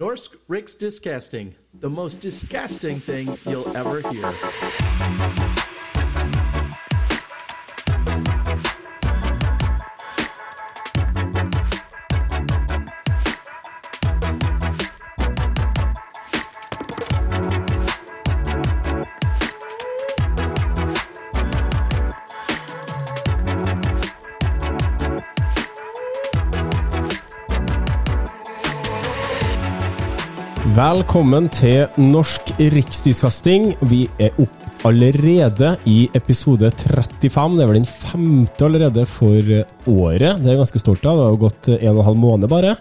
Norsk Rick's Discasting, the most disgusting thing you'll ever hear. Velkommen til Norsk riksdiskasting. Vi er opp allerede i episode 35. Det er vel den femte allerede for året. Det er jeg ganske stolt av. Det har gått en og en halv måned bare.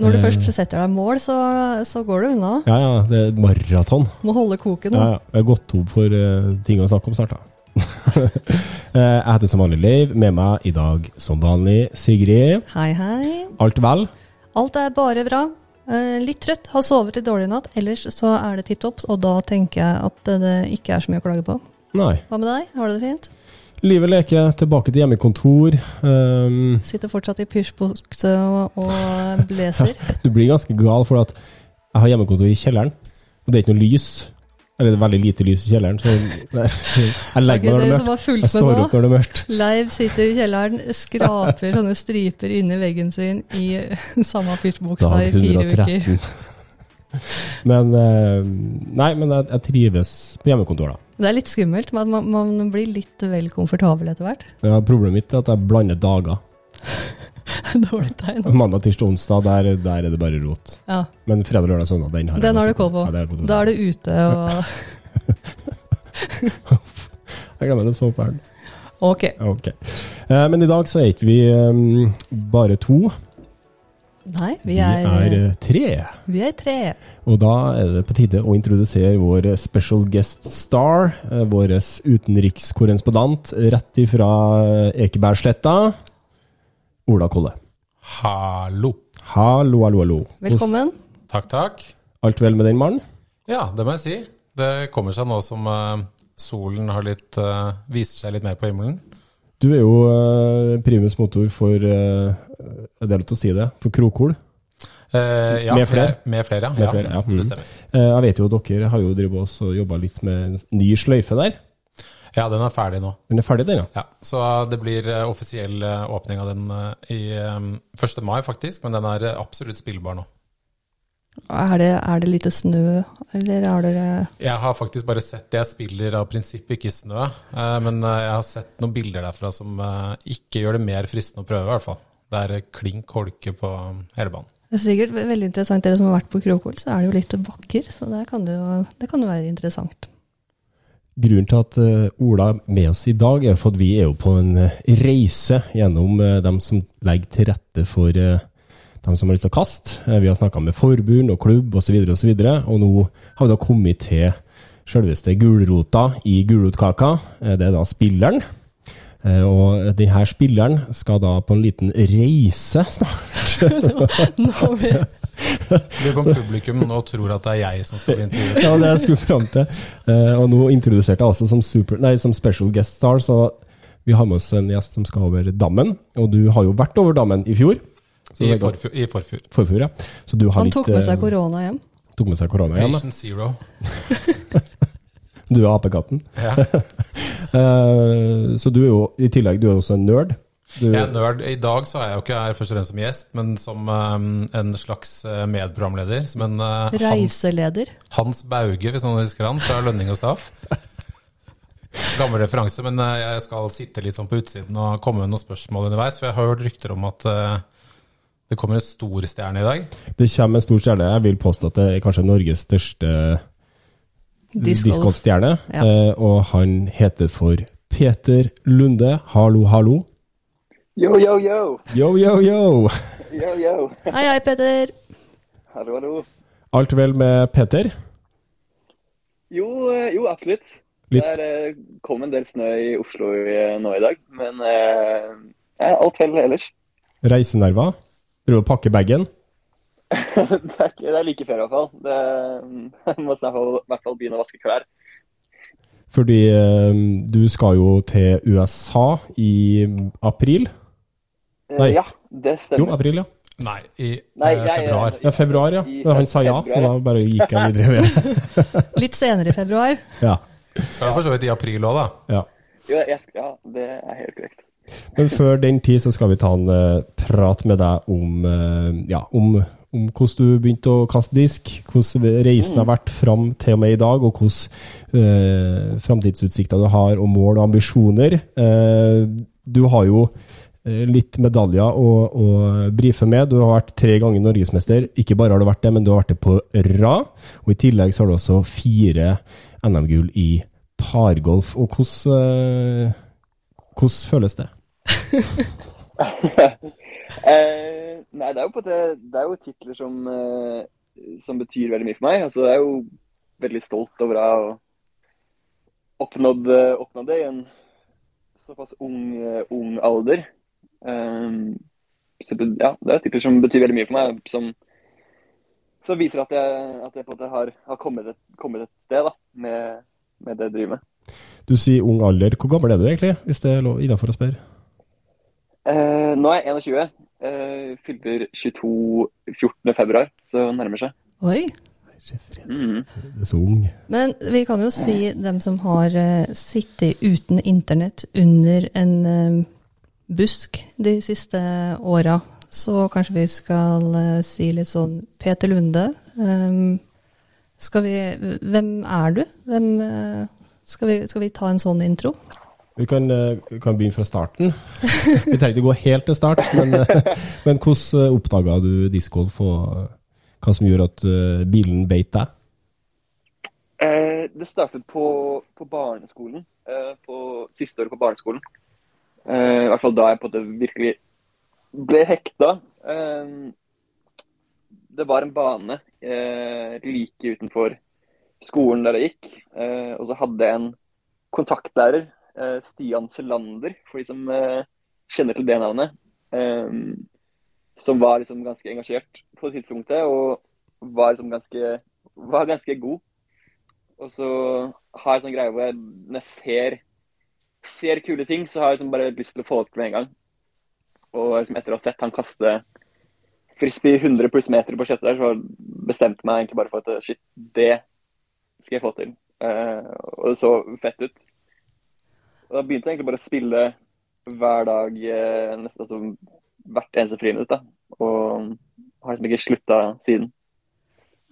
Når du Eh, først setter deg mål, så, så går du unna. Ja, ja, det er maraton. Må holde koken. Ja, ja. Jeg har gått tom for uh, ting å snakke om snart, da. Eh, jeg heter som vanlig Leiv. Med meg i dag som vanlig Sigrid. Hei, hei. Alt vel? Alt er bare bra. Eh, litt trøtt, har sovet litt dårlig i natt. Ellers så er det tipp topp, og da tenker jeg at det, det ikke er så mye å klage på. Nei. Hva med deg? Har du det fint? Livet leker. Tilbake til hjemmekontor. Um, Sitter fortsatt i pysjbukse og, og blazer. Du blir ganske gal, for at jeg har hjemmekontor i kjelleren, og det er ikke noe lys. Eller det er veldig lite lys i kjelleren, så jeg legger meg når det er mørkt. Jeg står opp når det er mørkt. Leiv sitter i kjelleren, skraper sånne striper inni veggen sin i samme pysjbuksa i fire uker. 113. Men eh, Nei, men jeg, jeg trives på hjemmekontor, da. Det er litt skummelt, men man, man blir litt vel komfortabel etter hvert. Ja, problemet mitt er at jeg blander dager. Dårlig tegn. altså. Mandag, tirsdag, onsdag, der, der er det bare rot. Ja. Men fredag, lørdag, søndag, den har jeg. Den har du koll på. Ja. Da er du ute og Jeg glemmer det så fælt. Ok. Ok. Uh, men i dag så er ikke vi um, bare to. Nei, vi Vi er, er eh, tre. vi er tre. Og da er det på tide å introdusere vår special guest star, eh, vår utenrikskorrespondent rett ifra eh, Ekebergsletta, Ola Kolle. Hallo. Hallo, hallo, hallo. Velkommen. Takk, takk. Alt vel med den mannen? Ja, det må jeg si. Det kommer seg nå som uh, solen har litt, uh, viser seg litt mer på himmelen. Du er jo uh, primus motor for uh, Det er lov til å si det. For Krokol. Eh, ja, Med flere? Med flere, ja. Med ja, flere, ja. Mm. Det stemmer. Eh, jeg vet jo at dere har jo og jobba litt med en ny sløyfe der. Ja, den er ferdig nå. Den er ferdig, den, ja? Ja, Så det blir eh, offisiell eh, åpning av den eh, i eh, 1. mai, faktisk. Men den er absolutt spillbar nå. Er det, er det lite snø, eller er det Jeg har faktisk bare sett det. Jeg spiller av prinsipp ikke snø. Men jeg har sett noen bilder derfra som ikke gjør det mer fristende å prøve, i hvert fall. Det er klink holke på eh, hele banen. Det er sikkert veldig interessant. Dere som har vært på Krokol, så er det jo litt bakker, så det kan jo, det kan jo være interessant. Grunnen til at eh, Ola er med oss i dag, er for at vi er jo på en eh, reise gjennom uh, dem som legger til rette for dem som har lyst til å kaste. Eh, vi har snakka med forbund og klubb osv., og, så videre, og nå har vi da kommet til selveste gulrota i gulrotkaka. Eh, det er da spilleren. Eh, og denne spilleren skal da på en liten reise snart. Nå vi Lurer på om publikum nå tror at det er jeg som skal bli intervjuet. ja, det jeg skulle fram til. Eh, og nå introduserte jeg også som, super, nei, som special guest star, så vi har med oss en gjest som skal over dammen. Og du har jo vært over dammen i fjor. Så I det er forfjor. I forfjor. Forfjor, ja. Så du har Han litt, tok med seg eh, korona hjem. tok med seg korona hjem. Patient Zero. Du er apekatten. Ja. Eh, så du er jo i tillegg du er også en nerd. Du, Jeg er nerd. I dag så er jeg jo ikke her først og fremst som gjest, men som um, en slags eh, medprogramleder. Som en uh, Reiseleder. Hans Bauge, hvis noen husker han, fra Lønning og Staff. Gammel referanse, men uh, jeg skal sitte litt sånn på utsiden og komme med noen spørsmål underveis. For jeg har hørt rykter om at uh, det kommer en stor stjerne i dag. Det kommer en stor stjerne. Jeg vil påstå at det er kanskje Norges største. Discgolfstjerne. Ja. Eh, og han heter for Peter Lunde. Hallo, hallo. Yo, yo, yo! Yo, yo, yo! Yo, yo! Hei, hei, Peter. Hallo, hallo. Alt vel med Peter? Jo, eh, jo absolutt. Litt- Det er, eh, kom en del snø i Oslo nå i dag, men eh, alt vel ellers. Reisenerver? Prøver å pakke bagen? Det, er ikke, det er like før i hvert fall. Det, jeg må snart i hvert fall begynne å vaske klær. Fordi eh, du skal jo til USA i april. Eh, Nei. Ja, det stemmer. Jo, april, ja. Nei, i Nei, eh, jeg- februar. Ja, februar, ja. I han sa ja, så da bare gikk jeg videre. Litt senere i februar. Ja. Skal jo for så vidt i april òg, da. ja. Jo, jeg, ja, det er helt korrekt. Men før den tid så skal vi ta en uh, prat med deg om, uh, ja, om, om hvordan du begynte å kaste disk, hvordan reisen har vært fram til og med i dag, og hvordan eh, framtidsutsikter du har, og mål og ambisjoner. Eh, du har jo eh, litt medaljer å, å brife med. Du har vært tre ganger norgesmester. Ikke bare har du vært det, men du har vært det på rad. Og i tillegg så har du også fire NM-gull i pargolf. Og hvordan, eh, hvordan føles det? Eh, nei, det er jo på det, det er jo titler som, eh, som betyr veldig mye for meg. Altså, jeg er jo veldig stolt over å ha oppnådd, eh, oppnådd det i en såpass ung, eh, ung alder. Um, så ja, det er titler som betyr veldig mye for meg, som, som viser at jeg, at jeg på en har, har kommet, et, kommet et sted da, med, med det jeg driver med. Du sier ung alder. Hvor gammel er du egentlig, hvis det er innafor å spørre? Eh, nå er jeg 21. Uh, fyller 22 14. februar, så nærmer seg. Oi. Mm. Så ung. Men vi kan jo si dem som har uh, sittet uten internett under en uh, busk de siste åra. Så kanskje vi skal uh, si litt sånn Peter Lunde. Um, skal vi Hvem er du? Hvem eh, skal, vi, skal vi ta en sånn intro? Vi kan, eh, kan begynne fra starten. Vi trenger ikke gå helt til start, men, eh, men hvordan oppdaga du discgolf, og eh, hva som gjorde at eh, bilen beit deg? Eh, det startet på, på barneskolen. Eh, på siste året på barneskolen. Eh, I hvert fall da jeg på en måte virkelig ble hekta. Eh, det var en bane eh, like utenfor skolen der jeg gikk. Eh, og så hadde jeg en kontaktlærer, eh, Stian Selander, for de som eh, kjenner til det navnet. eh, som var liksom ganske engasjert på det tidspunktet, og var liksom ganske, var ganske god. Og så har jeg sånn greie hvor jeg, når jeg ser, ser kule ting, så har jeg liksom bare lyst til å få det til med en gang. Og liksom etter å ha sett han kaste frisbee 100 pluss meter på kjøttet der, så bestemte jeg meg egentlig bare for at shit, det skal jeg få til. Uh, og det så fett ut. Og da begynte jeg egentlig bare å spille hver dag, eh, nesten altså hvert eneste friminutt. da. Og har liksom ikke slutta siden.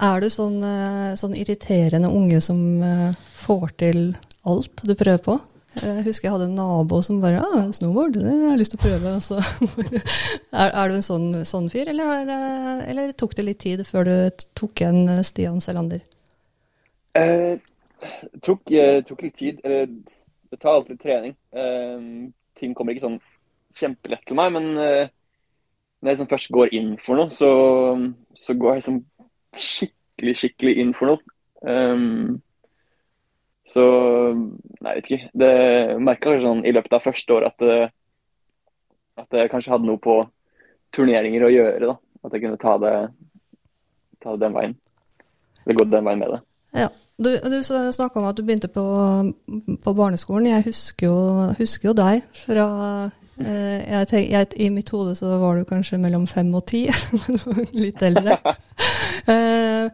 Er du sånn, eh, sånn irriterende unge som eh, får til alt du prøver på? Jeg husker jeg hadde en nabo som bare ah, 'Snowboard, det har jeg lyst til å prøve.' Altså. er, er du en sånn, sånn fyr, eller, er eller tok det litt tid før du tok igjen Stian Selander? Eh, tok, eh, tok litt tid. Eller det tar alltid trening. Uh, ting kommer ikke sånn kjempelett til meg, men uh, når jeg først går inn for noe, så, så går jeg liksom skikkelig, skikkelig inn for noe. Um, så Nei, jeg vet ikke. Det merka sånn i løpet av første år at, det- at jeg kanskje hadde noe på turneringer å gjøre. da. At jeg kunne ta det, ta det den veien. Eller gå den veien med det. Ja. Du, du snakka om at du begynte på, på barneskolen. Jeg husker jo, husker jo deg fra eh, jeg tenk, jeg, I mitt hode så var du kanskje mellom fem og ti. Litt eldre. Eh,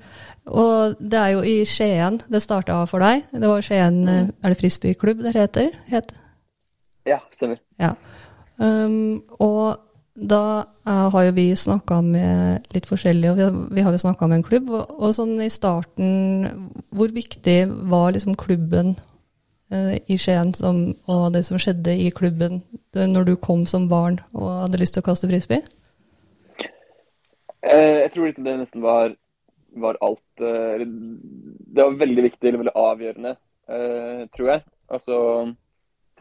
og det er jo i Skien det starta for deg. Det var Skien mm. Er det frisbeeklubb det heter? Het? Ja, stemmer. Ja. Um, og da eh, har jo vi snakka med litt forskjellige, og vi har, jo snakka med en klubb. Og, sånn i starten, hvor viktig var liksom klubben eh, i Skien som, og det som skjedde i klubben når du kom som barn og hadde lyst til å kaste frisbee? Eh, jeg tror liksom det nesten var, var alt Det var veldig viktig, eller veldig avgjørende, tror jeg. Altså,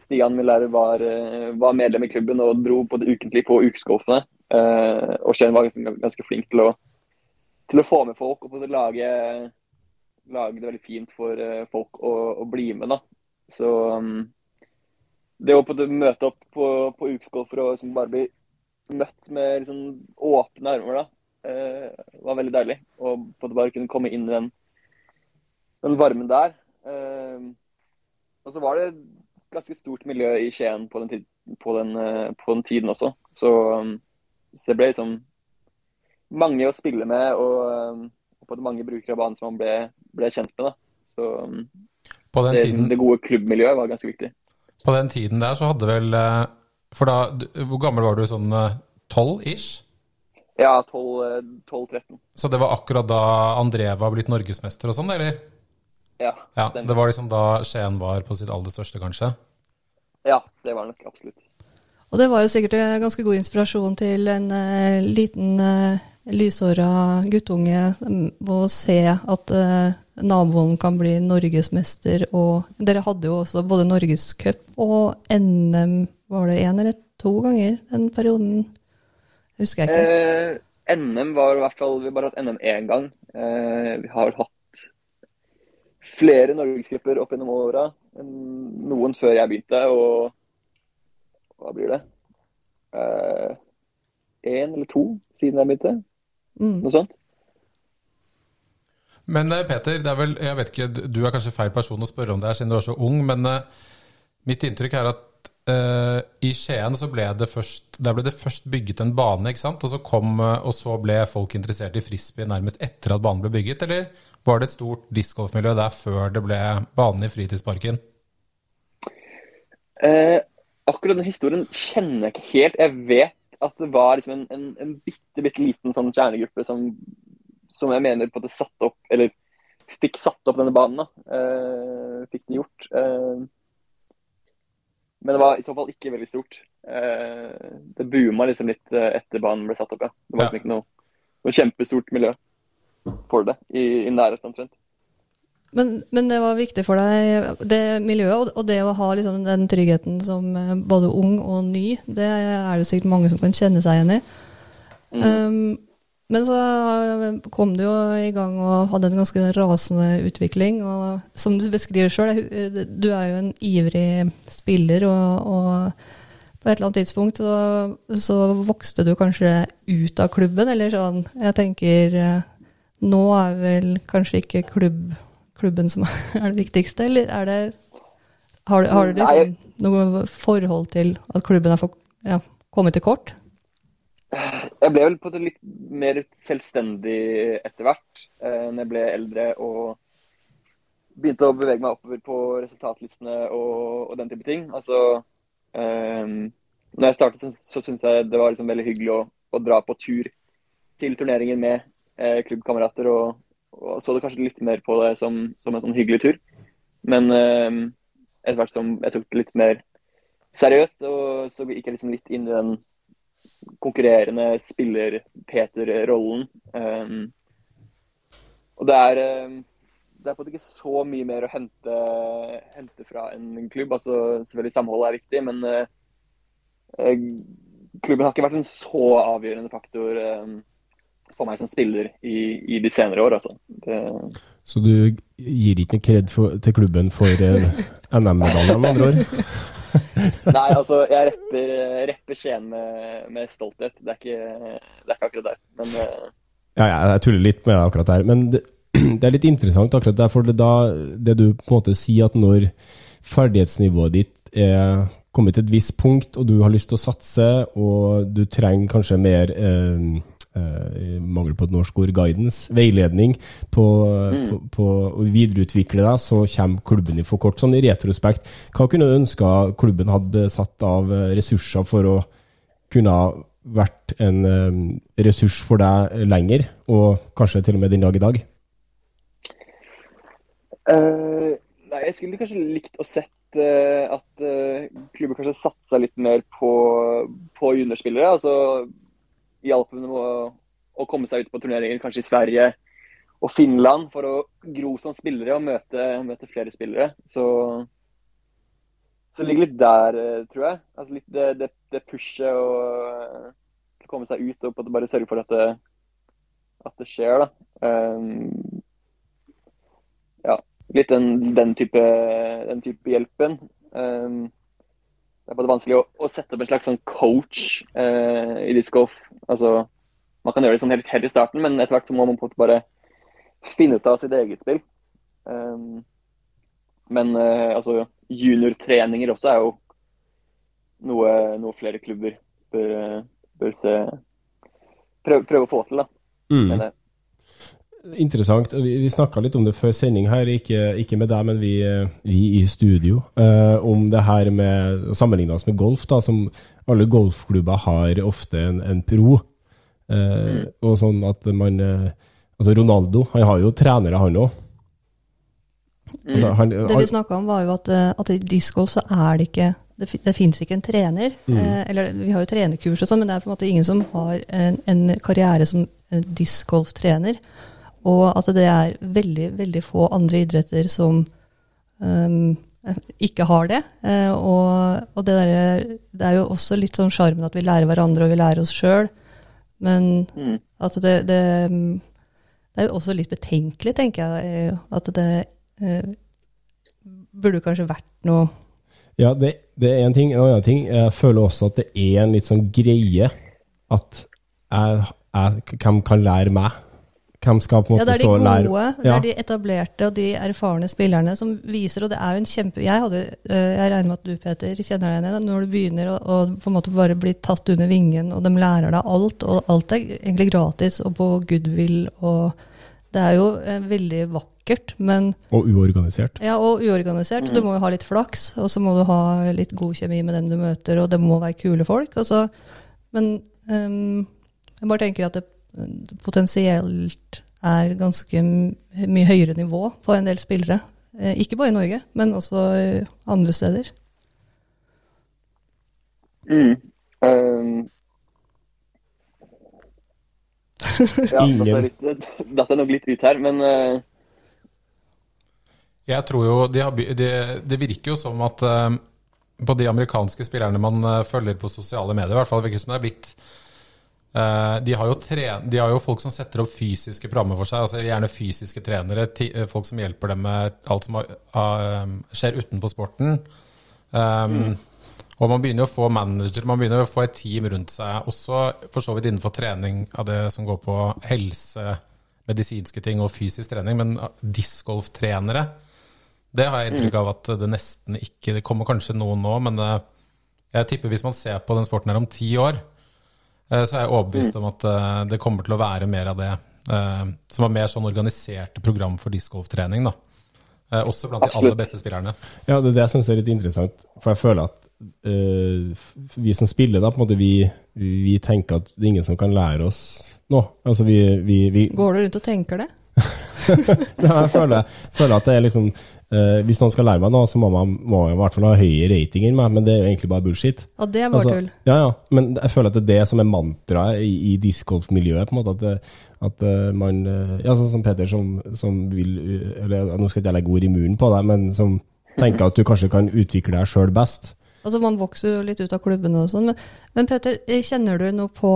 Stian, min lærer, var, eh, var medlem i klubben og dro på det ukentlig på ukesgolfene. Eh, og Skien var ganske, ganske flink til å, til å få med folk og til å lage, lage det veldig fint for eh, folk å, å bli med. da. Så um, det å møte opp på, på ukesgolfer og liksom bare bli møtt med liksom åpne armer, da, var veldig deilig. Og bare kunne komme inn i den, den varmen der. Og så var det et ganske stort miljø i Skien på den, tid, på den, eh, på den tiden også. Så, um, så det ble liksom mange å spille med og, og på mange brukere av banen som man ble, ble kjent med. da. Så På den, det, tiden, det gode klubbmiljøet var ganske viktig. på den tiden der så hadde vel eh, For da Hvor gammel var du? Sånn tolv ish? Ja, 12-13. Så det var akkurat da André var blitt norgesmester og sånn, eller? Ja, Ja. Det var liksom da Skien var på sitt aller største, kanskje? Ja, det var det nok absolutt. Og det var jo sikkert en ganske god inspirasjon til en uh, liten uh, lyshåra guttunge mm, å se at uh, naboen kan bli norgesmester. Og dere hadde jo også både norgescup og NM, var det én eller to ganger den perioden? Husker jeg ikke. Eh, NM var i hvert fall Vi har bare hatt NM én gang. Eh, vi har hatt flere norgescuper opp gjennom åra. Noen før jeg begynte, og hva blir det? Én eller to siden jeg begynte. Mm. Noe sånt. Men eh, Peter, det er vel, jeg vet ikke, du er kanskje feil person å spørre om det her siden du er så ung, men eh, mitt inntrykk er at eh, i Skien så ble det først der ble det først bygget en bane, ikke sant? Og så, kom, eh, og så ble folk interessert i frisbee nærmest etter at banen ble bygget, eller var det et stort discgolfmiljø der før det ble bane i fritidsparken? Eh, akkurat den historien kjenner jeg ikke helt. Jeg vet at det var liksom en, en, en bitte, bitte liten sånn kjernegruppe som, som jeg mener på at det satte opp, eller fikk satt opp denne banen. da. Eh, fikk den gjort. Eh, men det var i så fall ikke veldig stort. Eh, det booma liksom litt eh, etter banen ble satt opp, ja. Det var Ja. liksom ikke noe, noe kjempestort miljø for det i, i nærheten omtrent. Men, men det var viktig for deg, det miljøet, og- det å ha liksom den tryggheten som eh, både ung og ny, det er det sikkert mange som kan kjenne seg igjen i. Um, men så kom du jo i gang og hadde en ganske rasende utvikling. Og som du beskriver sjøl, du er jo en ivrig spiller, og, og på et eller annet tidspunkt så, så vokste du kanskje ut av klubben, eller sånn. Jeg tenker eh, nå er vel kanskje ikke klubb, klubben som er det viktigste, eller er det Har, har du liksom noe forhold til at klubben har fått, ja, kommet til kort? Jeg ble vel på det litt mer selvstendig etter hvert, eh, når jeg ble eldre og begynte å bevege meg oppover på resultatlistene og, og den type ting. Altså, eh, når jeg startet, så, så syntes jeg det var liksom veldig hyggelig å, å dra på tur til turneringer med eh, klubbkamerater, og, og så det kanskje litt mer på det som, som en sånn hyggelig tur. Men eh, etter hvert som jeg tok det litt mer seriøst, og så gikk jeg liksom litt inn i den konkurrerende spiller-Peter-rollen. Um, og det er, um, det er på en måte ikke så mye mer å hente, hente fra en klubb. Altså, selvfølgelig samholdet er viktig, men uh, uh, klubben har ikke vært en så avgjørende faktor um, for meg som spiller i, i de senere år. Altså. Det, Så du gir ikke noe kred for, til klubben for NM-medaljen, med andre ord? nei, altså, jeg rapper, rapper Skien med, med stolthet. Det er, ikke, det er ikke akkurat der. Men uh, Ja, jeg tuller litt med det akkurat der. Men det, det er litt interessant akkurat der, for det, da, det du på en måte sier at når ferdighetsnivået ditt er kommet til et visst punkt, og du har lyst til å satse, og du trenger kanskje mer eh, eh, mangel på et norsk ord, guidance, veiledning, på, på, på å videreutvikle deg, så kommer klubben i for kort. Sånn i retrospekt, hva kunne du ønska klubben hadde satt av eh, ressurser for å kunne ha vært en ressurs for deg lenger, og kanskje til og med den dag i dag? Uh, nei, jeg skulle kanskje likt å sett at klubben kanskje satsa litt mer på, på juniorspillere. Altså hjalp dem å, å komme seg ut på turneringer, kanskje i Sverige og Finland, for å gro som spillere og møte, møte flere spillere. Så, så det ligger litt der, eh, tror jeg. Altså litt det, det, det pushet og å komme seg ut og bare sørge for at det, at det skjer. da. Um, ja, litt den, den, type, den type hjelpen. Um, det er både vanskelig å, å, sette opp en slags sånn coach eh, i discgolf. Altså, man kan gjøre det sånn helt, helt i starten, men etter hvert så må man bare finne ut av sitt eget spill. Um, men eh, altså, juniortreninger også er jo noe, noe flere klubber bør, bør se prøve, prøve, å få til. da. Mm. jeg. Interessant. Vi, vi snakka litt om det før sending her, ikke, ikke med deg, men vi, eh, vi i studio. eh, om det her med Sammenligna oss med golf, da, som alle golfklubber har ofte en, en pro. Eh, Og sånn at man Altså Ronaldo, han har jo trenere, han òg. Altså, han- Det vi snakka om, var jo at, at i discgolf så er det ikke Det, det fins ikke en trener. Mm. Eh, eller vi har jo trenerkurs og sånn, men det er på en måte ingen som har en, en karriere som discgolftrener. Og at det er veldig, veldig få andre idretter som um, ikke har det. Eh, og og det, der, det er jo også litt sånn sjarmen at vi lærer hverandre og vi lærer oss sjøl. Men Mm. at det, det, det er jo også litt betenkelig, tenker jeg, eh, at det eh, burde kanskje vært noe Ja, det, det er en ting. En annen ting, jeg føler også at det er en litt sånn greie at jeg, jeg, hvem kan lære meg? Hvem skal på en Ja, måte det er de stå og lære? gode, det Ja. er de etablerte og de erfarne spillerne som viser, og det er jo en kjempe Jeg, hadde, eh, jeg regner med at du, Peter, kjenner deg igjen i det. Når du begynner å, å på en måte bare bli tatt under vingen, og de lærer deg alt, og alt er egentlig gratis og på goodwill, og det er jo eh, veldig vakkert, men Og uorganisert. Ja, og uorganisert. Du må jo ha litt flaks, og så må du ha litt god kjemi med dem du møter, og det må være kule folk. Så, men um, jeg bare tenker at det potensielt er ganske mye høyere nivå på en del spillere. Eh, ikke bare i Norge, men også eh, andre steder. Mm. Um, ja, Ingen- Dette er, litt, dette er nok litt ut her, men uh. Jeg tror jo de har, de, det, det virker jo som at uh, på de amerikanske spillerne man følger på sosiale medier, i hvert fall virker det som det er blitt de, har tren, de har jo folk som setter opp fysiske programmer for seg, altså gjerne fysiske trenere, eh, folk som hjelper dem med alt som har, skjer utenfor sporten. Um, Og man begynner å få manager, man begynner å få et team rundt seg, også for så vidt innenfor trening av det som går på helse, medisinske ting og fysisk trening, men discgolftrenere det har jeg inntrykk av at det nesten ikke Det kommer kanskje noen nå, men eh, jeg tipper hvis man ser på den sporten her om ti år, eh, så er jeg overbevist om at eh, det kommer til å være mer av det. eh, Som er mer sånn organiserte program for discgolftrening, da. Eh, Også blant de aller beste spillerne. Ja, det er det jeg syns er litt interessant. For jeg føler at uh, vi som spiller, da, på en måte, vi, vi tenker at det er ingen som kan lære oss noe. Altså, vi, vi, vi Går du rundt og tenker det? Ja, jeg føler, føler at det er liksom eh, Hvis noen skal lære meg noe, så må man, må i hvert fall ha høye ratinger enn meg, men det er jo egentlig bare bullshit. Ja, det er bare Altså, tull. Ja, ja, men jeg føler at det er det som er mantraet i, i discgolfmiljøet, på en måte, at, at eh, man eh, Ja, sånn som Peter, som, som vil eh, Eller nå skal ikke jeg legge ord i munnen på deg, men som tenker at du kanskje kan utvikle deg sjøl best. Altså Man vokser jo litt ut av klubbene og sånn. Men, men Peter, eh, kjenner du noe på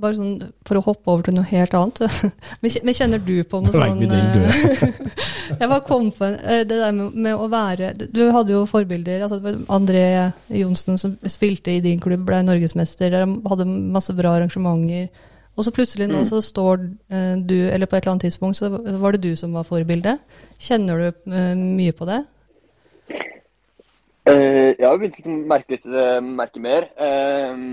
bare sånn, For å hoppe over til noe helt annet. men kjenner du på noe sånn eh, Jeg bare kom på det der med, med å være Du hadde jo forbilder. altså André Johnsen som spilte i din klubb, ble norgesmester. Dere hadde masse bra arrangementer. Og så plutselig nå så står eh, du, eller på et eller annet tidspunkt så var det du som var forbildet. Kjenner du eh, mye på det? Uh, jeg har begynt å merke litt merke mer. eh,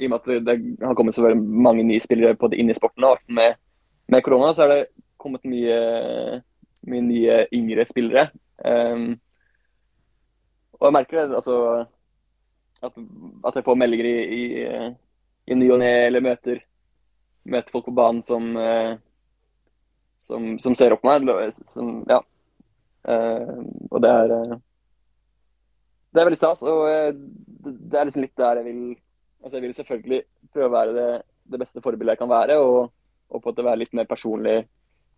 I og med at det, det har kommet så mange nye spillere på det inn i sporten. Og med, med korona så er det kommet mye, mye nye yngre spillere. Um, og jeg merker det, altså at, at jeg får meldinger i, i, i ny og ne, eller møter, møter folk på banen som, eh, som, som ser opp på meg. Som, ja. Uh, og det er eh, det er veldig stas, og eh, det er liksom litt der jeg vil Altså, jeg vil selvfølgelig prøve å være det, det beste forbildet jeg kan være, og, og på en måte være litt mer personlig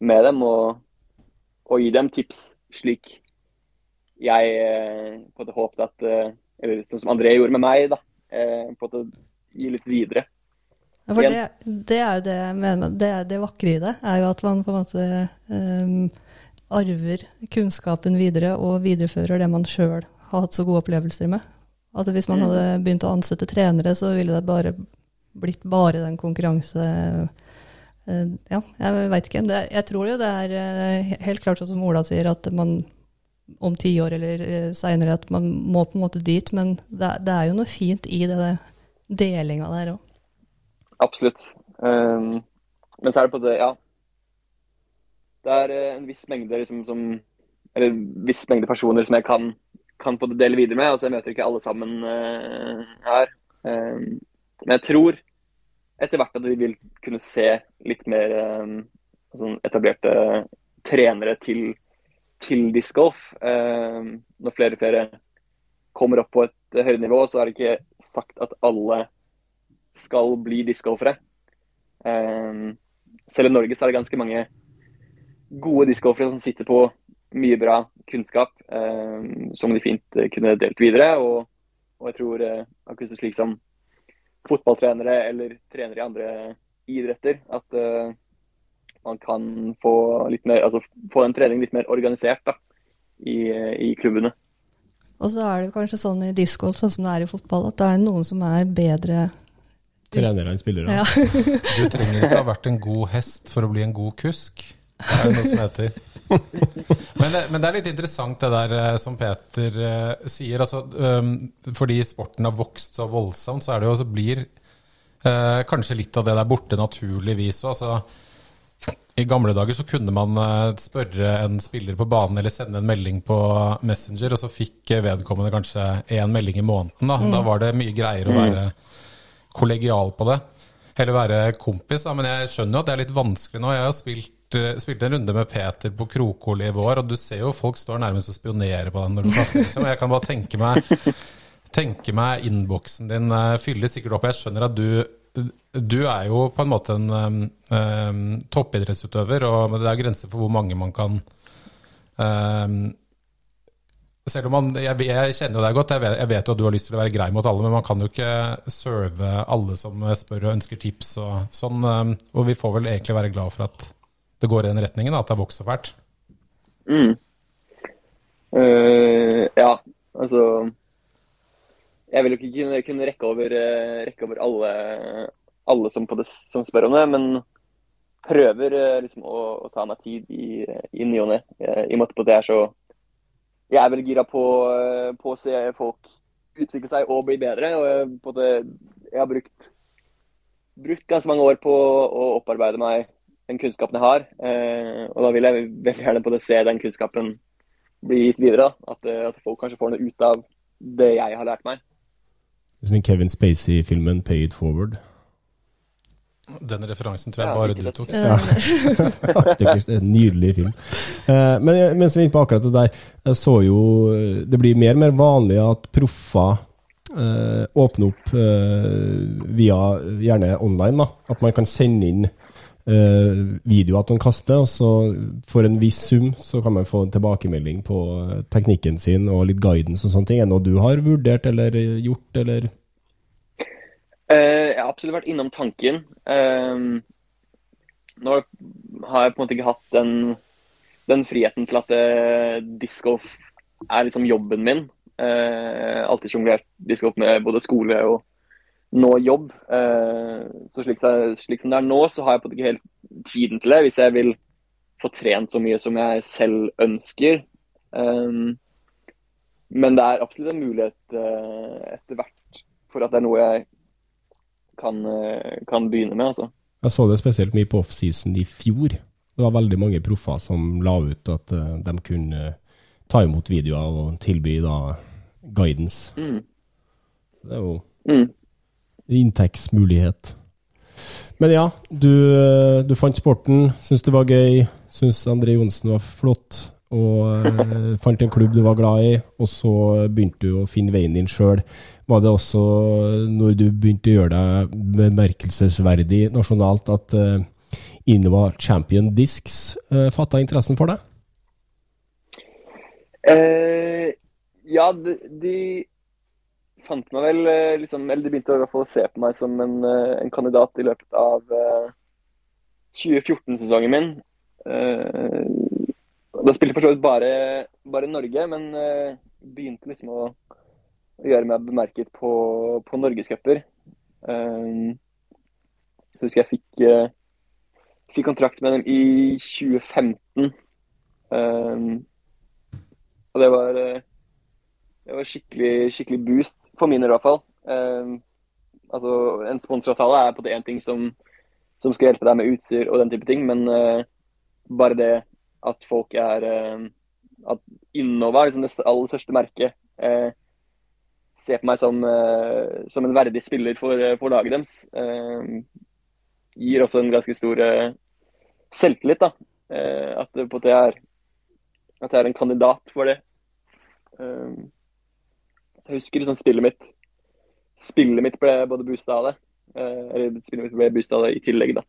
med dem og, og gi dem tips slik jeg eh, på en måte håpet at eh, Eller sånn som André gjorde med meg, da. eh, På en måte gi litt videre. Ja, for det, det er jo det jeg mener det, det vakre i det, er jo at man på en måte um, arver kunnskapen videre og viderefører det man sjøl har hatt så gode opplevelser med. At hvis man hadde begynt å ansette trenere, så ville det bare blitt bare den konkurranse... eh, ja, jeg veit ikke. Jeg tror jo det er eh, helt klart sånn som Ola sier, at man om ti år eller uh, seinere at man må på en måte dit, men det, er- jo noe fint i det, delinga der òg. Absolutt. Um, men så er det på det, ja. Det er eh, en viss mengde liksom som Eller en viss mengde personer som jeg kan, kan på det dele videre med. Altså jeg møter ikke alle sammen uh, her. Um, men jeg tror etter hvert at vi vil kunne se litt mer um, sånn etablerte trenere til, til discgolf. Um, når flere og flere kommer opp på et høyere nivå, så er det ikke sagt at alle skal bli discgolfere. Selv i Norge så er det ganske mange gode discgolfere som sitter på mye bra kunnskap eh, som de fint eh, kunne delt videre. Og, og jeg tror eh, akkurat slik som fotballtrenere eller trenere i andre idretter, at eh, man kan få, litt mer, altså, få en trening litt mer organisert da, i, i klubbene. Og så er det kanskje sånn i diskgolf, sånn som det er i fotball, at det er noen som er bedre Trenere enn spillere. Ja. Du trenger ikke ha vært en god hest for å bli en god kusk. Det er noe som heter. Men det, men det er litt interessant det der eh, som Peter uh, sier. Altså, um, fordi sporten har vokst så voldsomt, så er det jo også blir uh, kanskje litt av det der borte naturligvis òg. Altså, I gamle dager så kunne man uh, spørre en spiller på banen eller sende en melding på Messenger, og så fikk vedkommende kanskje én melding i måneden. Da, mm. da var det mye greier å være kollegial på det. Eller være kompis, da. men jeg skjønner jo at det er litt vanskelig nå. Jeg har spilt spilte, en runde med Peter på Krokoli i vår, og du ser jo folk står nærmest og spionerer på deg når du kaster, liksom. Jeg kan bare tenke meg tenke meg innboksen din uh, fyller sikkert opp. Jeg skjønner at du du er jo på en måte en um, toppidrettsutøver, og det er grenser for hvor mange man kan um, Selv om man jeg, jeg, kjenner jo deg godt, jeg vet, jeg vet, jo at du har lyst til å være grei mot alle, men man kan jo ikke serve alle som spør og ønsker tips og sånn. og vi får vel egentlig være glad for at det går i den retningen, at det har vokst så fælt? Mm. Uh, ja, altså Jeg vil jo ikke kunne, rekke, over, uh, rekke over, alle, alle som, det, som, spør om det, men prøver uh, liksom å, å, ta meg tid i, i ny og ne. I måte på at jeg er så Jeg er veldig gira på, på, å se folk utvikle seg og bli bedre. og jeg, det, jeg har brukt, brukt ganske mange år på å opparbeide meg den kunnskapen jeg har. Eh, og da vil jeg veldig gjerne på det se den kunnskapen bli gitt videre. At, eh, at, folk kanskje får noe ut av det jeg har lært meg. Det er Som i Kevin Spacey-filmen 'Pay It Forward'. Den referansen tror jeg bare du tok. Ja. en nydelig film. Eh, men mens vi er inne på akkurat det der, jeg så jo Det blir mer og mer vanlig at proffer eh, åpner opp via gjerne online. da, At man kan sende inn eh, video at man kaster, og så for en viss sum så kan man få en tilbakemelding på eh, teknikken sin og litt guidance og sånne ting. Er det noe du har vurdert eller gjort, eller? Eh, jeg har absolutt vært innom tanken. Eh, nå har jeg på en måte ikke hatt den, den friheten til at uh, discgolf er liksom jobben min. Eh, alltid sjonglert discgolf med både skole og nå jobb. Eh, så slik, slik, som det er nå, så har jeg på ikke helt tiden til det. Hvis jeg vil få trent så mye som jeg selv ønsker. Um, men det er absolutt en mulighet uh, etter hvert for at det er noe jeg kan, kan begynne med. altså. Jeg så det spesielt mye på offseason i fjor. Det var veldig mange proffer som la ut at de kunne ta imot videoer og tilby da guidance. Mm. Det er jo mm inntektsmulighet. Men ja, du, du fant sporten, syntes det var gøy, syntes André Johnsen var flott, og eh, fant en klubb du var glad i, og så begynte du å finne veien din sjøl. Var det også når du begynte å gjøre deg bemerkelsesverdig nasjonalt, at eh, Innova Champion Discs eh, fatta interessen for deg? Eh, ja, de, de fant meg vel eh, liksom, Eller de begynte i hvert fall å se på meg som en, eh, en kandidat i løpet av uh, eh, 2014-sesongen min. Uh, da spilte jeg for så vidt bare, bare Norge, men uh, begynte liksom å, gjøre meg bemerket på, på norgescuper. Uh, så husker jeg fikk, fikk kontrakt med dem i 2015. og det var det var skikkelig, skikkelig boost for min i hvert fall. Uh, altså, en sponsoravtale er på det én ting som, som skal hjelpe deg med utstyr og den type ting. Men uh, bare det at folk er eh, At Innova, liksom det aller største merket, eh, ser på meg som, som en verdig spiller for, for laget deres, eh, gir også en ganske stor selvtillit. da. At, det, på det er, at jeg er en kandidat for det. Eh, jeg husker liksom spillet mitt Spillet mitt ble både boosta av det. Eh, eller spillet mitt ble boosta av det i tillegg, da.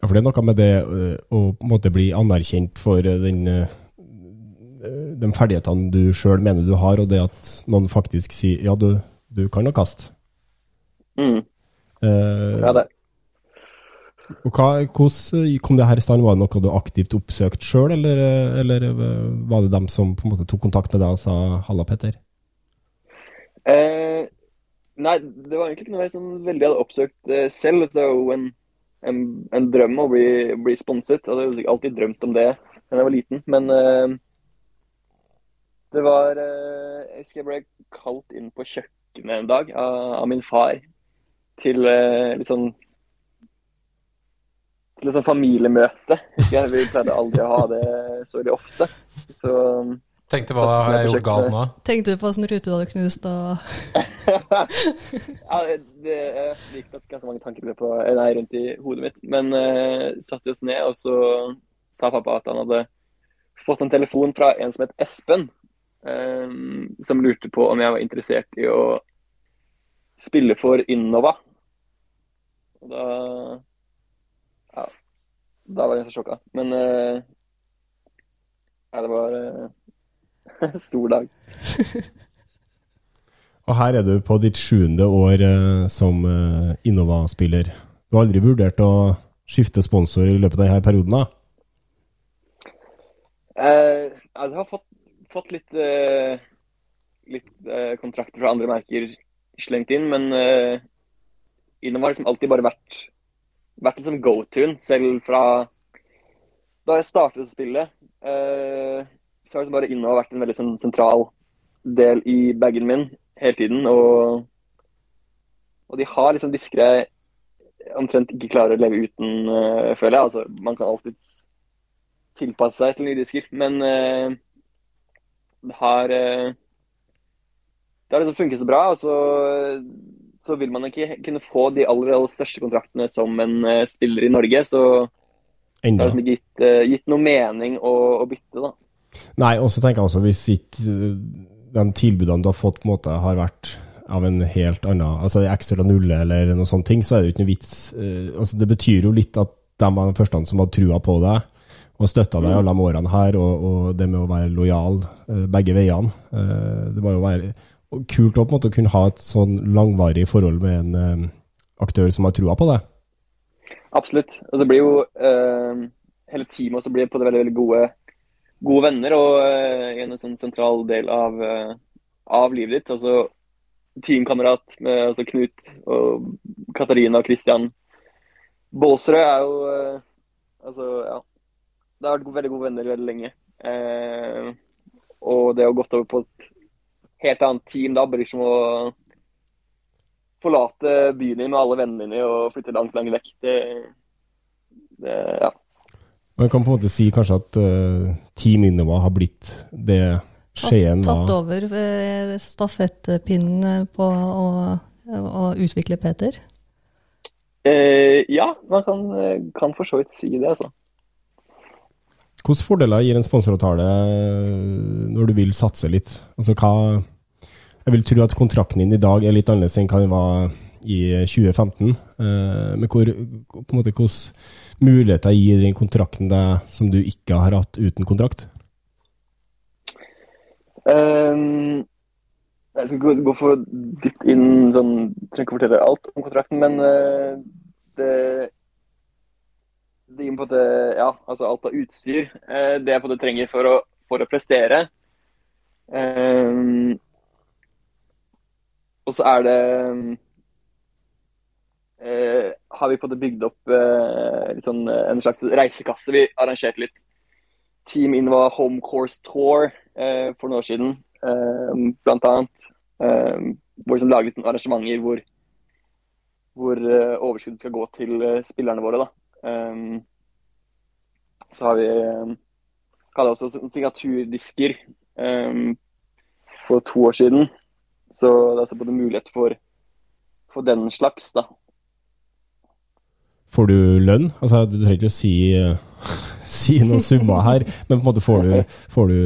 Ja, for det er noe med det øh, å på en måte bli anerkjent for øh, den, de ferdighetene du sjøl mener du har, og det at noen faktisk sier ja, du, du kan jo kaste. Mm. Eh, Ja, det. og hva, hvordan kom det her i stand? Var det noe du aktivt oppsøkte sjøl, eller, eller var det dem som på en måte tok kontakt med deg og sa 'halla, Petter'? Eh, nei, det var egentlig ikke noe jeg sånn veldig hadde oppsøkt eh, selv. Det er jo en, en, en drøm å bli, bli sponset. Jeg hadde alltid drømt om det da jeg var liten. Men eh, det var eh, Jeg husker jeg ble kalt inn på kjøkkenet en dag av, av min far til eh, litt sånn til et sånt familiemøte. Jeg, Vi pleide aldri å ha det så veldig ofte. Så Tenkte hva har jeg gjort galt nå? Tenkte du på åssen rute du hadde knust og ja, det, eh, gikk nok ganske mange tanker på, eh, nei, rundt i hodet mitt. Men uh, satte oss ned, og så sa pappa at han hadde fått en telefon fra en som het Espen, um, som lurte på om jeg var interessert i å spille for Innova. Og da Ja, da var jeg så sjokka. Men uh, ja, det var uh, stor dag. Og her er du på ditt sjuende år eh, som eh, Innova-spiller. Du har aldri vurdert å skifte sponsor i løpet av denne perioden? da? Eh, altså, jeg har fått, fått litt, eh, litt eh, kontrakter fra andre merker slengt inn, men uh, Innova har liksom alltid bare vært, vært liksom go-tune, selv fra da jeg startet spillet. spille. eh, så har liksom bare Innova vært en veldig sånn, sentral del i bagen min hele tiden. Og, og de har liksom disker jeg omtrent ikke klarer å leve uten, uh, føler jeg. Altså, man kan alltid tilpasse seg til nye disker, men uh, det har uh, Det har liksom funket så bra, og så, så vil man ikke kunne få de aller, aller største kontraktene som en spiller i Norge. Så det har liksom ikke gitt, gitt noe mening å, å bytte, da. Nei, og så tenker jeg også hvis ikke eh, de tilbudene du har fått på en måte har vært av en helt annen, altså ekstra nulle eller noe sånne ting, så er det jo ikke noe vits. Eh, altså Det betyr jo litt at de var de første som hadde trua på deg og støtta deg alle de årene her, og, og det med å være lojal eh, begge veiene. Det må jo være kult å på en måte kunne ha et sånn langvarig forhold med en aktør som har trua på deg. Absolutt. Og så blir jo uh, Hele teamet også blir på det veldig, veldig gode, gode venner og eh, en sånn sentral del av, eh, av livet ditt. Altså teamkamerat med altså Knut og Katarina og Christian. Båsrød er jo eh, Altså, ja. Det har vært veldig gode venner veldig lenge. Eh, og det å gått over på et helt annet team da blir som å forlate byen din med alle vennene dine og flytte langt, langt vekk. Det, det ja. Man kan på en måte si kanskje at uh, Team Innova har blitt det Skien tatt over eh, stafettpinnen på å, å utvikle Peter? Eh, ja, man kan, kan for så vidt si det, altså. Hvilke fordeler gir en sponsoravtale når du vil satse litt? Altså hva Jeg vil tro at kontrakten din i dag er litt annerledes enn hva den var i 2015. Eh, Men hvor, på en måte, hvilke muligheter gir den kontrakten deg som du ikke har hatt uten kontrakt? Um, jeg skal ikke gå for dypt inn, sånn, trenger ikke fortelle alt om kontrakten, men uh, det det gir på at ja, altså alt av utstyr. uh, det jeg på det trenger for å, for å prestere. Um, og så er det eh, Har vi måte bygd opp eh, sånn, eh, en slags reisekasse. Vi arrangerte litt Team Innova Home Course Tour eh, for noen år siden, eh, blant annet. Eh, hvor vi liksom laget litt arrangementer hvor, hvor overskuddet skal gå til spillerne våre. så har vi hadde også signaturdisker for to år siden. Så det er altså både mulighet for, for den slags, da. Får du lønn? Altså, du trenger ikke å si, uh, si noen summer her, men på en måte får du, får du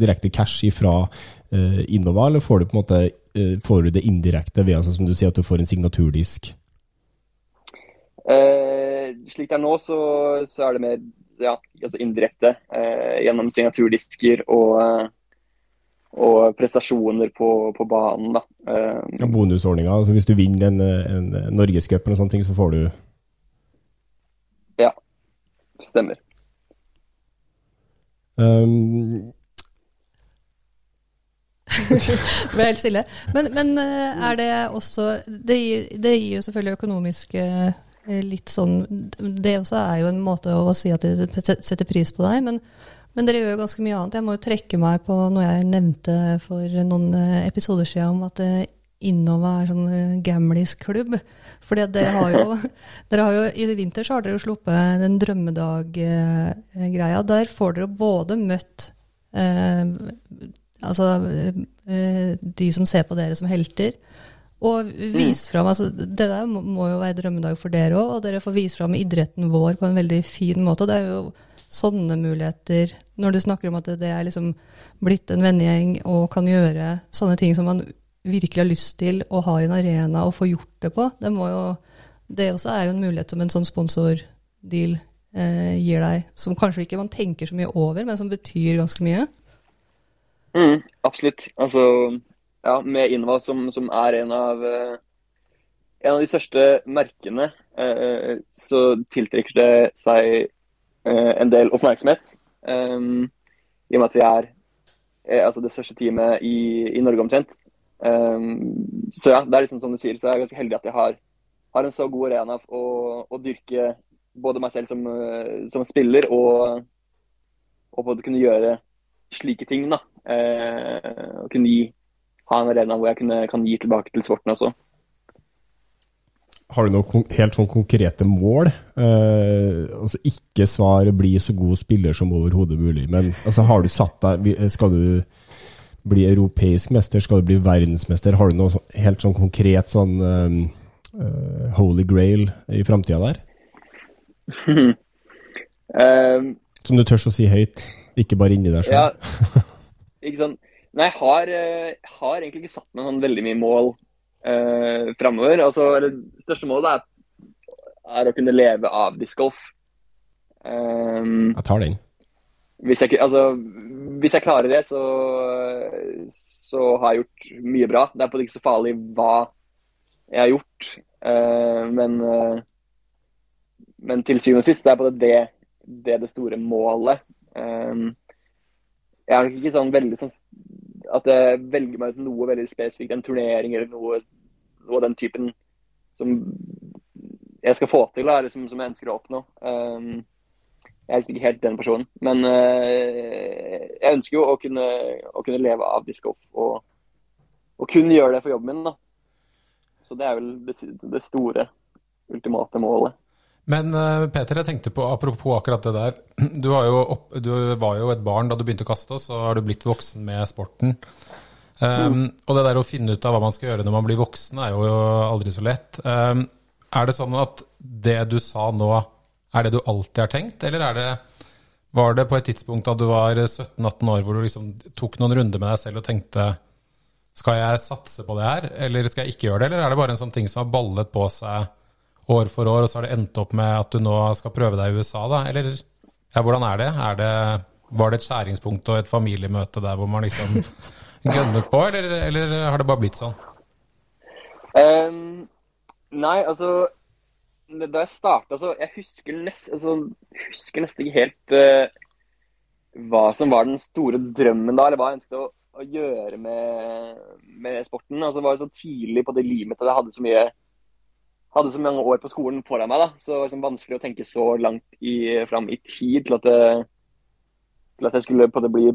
direkte cash ifra uh, Innova, eller får du på en måte uh, får du det indirekte ved altså, som du sier, at du får en signaturdisk? Uh, slik det er nå, så, så er det mer ja, altså indirekte eh, gjennom signaturdisker og, eh, og prestasjoner på, på banen. Da. Uh, ja, Bonusordninga. Altså hvis du vinner en, en norgescup eller sånne ting, så får du Ja, stemmer. Um, Ble helt stille. Men, men, eh, er det også det gir, det gir jo selvfølgelig økonomiske Eh, litt sånn Det også er jo en måte å si at de setter pris på deg, men, men dere gjør jo ganske mye annet. Jeg må jo trekke meg på noe jeg nevnte for noen eh, episoder siden om at eh, Innova er sånn gamlisklubb. For dere har jo, dere har jo I vinter så har dere jo sluppet den drømmedag-greia. Der får dere både møtt eh, altså eh, de som ser på dere som helter, og vise fram altså, Det der må jo være drømmedag for dere òg, og dere får vise fram idretten vår på en veldig fin måte. og Det er jo sånne muligheter, når du snakker om at det er liksom blitt en vennegjeng og kan gjøre sånne ting som man virkelig har lyst til og har en arena å få gjort det på. Det, jo, det også er jo en mulighet som en sånn sponsordeal eh, gir deg, som kanskje ikke man tenker så mye over, men som betyr ganske mye. Mm, absolutt. Altså, ja, med Innova, som, som er en av, uh, en av de største merkene, eh, så tiltrekker det seg eh, en del oppmerksomhet. Um, I og med at vi er altså det største teamet i, i Norge omtrent. Um, så ja, det er liksom som du sier, så er jeg ganske heldig at jeg har, har en så god arena å, å dyrke både meg selv som, som spiller og, og både kunne gjøre slike ting. da, og kunne gi ha en arena hvor jeg kunne, kan gi tilbake til sporten også. Har du noen helt sånn konkrete mål? Eh, altså ikke svar 'bli så god spiller som overhodet mulig', men altså, har du satt deg Skal du bli europeisk mester? Skal du bli verdensmester? Har du noe helt sånn konkret sånn um, uh, holy grail i framtida der? um, som du tør å si høyt, ikke bare inni deg sjøl? Ja, ikke sant. Nei, jeg har, uh, har, egentlig ikke satt meg sånn veldig mye mål uh, framover. Altså, det største målet er, er, å kunne leve av discgolf. Um, jeg tar den. Hvis jeg, altså, hvis jeg klarer det, så, så, har jeg gjort mye bra. Det er på det ikke så farlig hva jeg har gjort, uh, men, uh, men til syvende og sist det er på det det, det, store målet. Um, jeg er nok ikke sånn veldig sånn at jeg velger meg ut noe veldig spesifikt, en turnering eller noe, noe av den typen som jeg skal få til, da, eller som jeg ønsker å oppnå. Um, jeg er ikke helt den personen, men uh, jeg ønsker jo å kunne, å kunne leve av discgolf og, og kunne gjøre det for jobben min. da. Så det er vel det, det store, ultimate målet. Men uh, Peter, jeg tenkte på, apropos akkurat det der. Du, opp, du, var jo et barn da du begynte å kaste, så har du blitt voksen med sporten. Um. Og det der å finne ut av hva man skal gjøre når man blir voksen, er jo aldri så lett. Um, er det sånn at det du sa nå, er det du alltid har tenkt, eller er det, var det på et tidspunkt da du var 17-18 år hvor du liksom tok noen runder med deg selv og tenkte skal jeg satse på det her, eller skal jeg ikke gjøre det, eller er det bare en sånn ting som har ballet på seg? år for år, og så har det endt opp med at du nå skal prøve deg i USA, da? Eller ja, hvordan er det? Er det var det et skjæringspunkt og et familiemøte der hvor man liksom gønnet på, eller, eller har det bare blitt sånn? Um, nei, altså Da jeg starta, så Jeg husker, nest, altså, husker nesten ikke helt uh, hva som var den store drømmen da, eller hva jeg ønsket å, å gjøre med, med sporten. Altså, det var så tidlig på det livet at jeg hadde så mye hadde så mange år på skolen foran meg, da, så det var liksom vanskelig å tenke så langt i, fram i tid til at, det, til at jeg skulle på det bli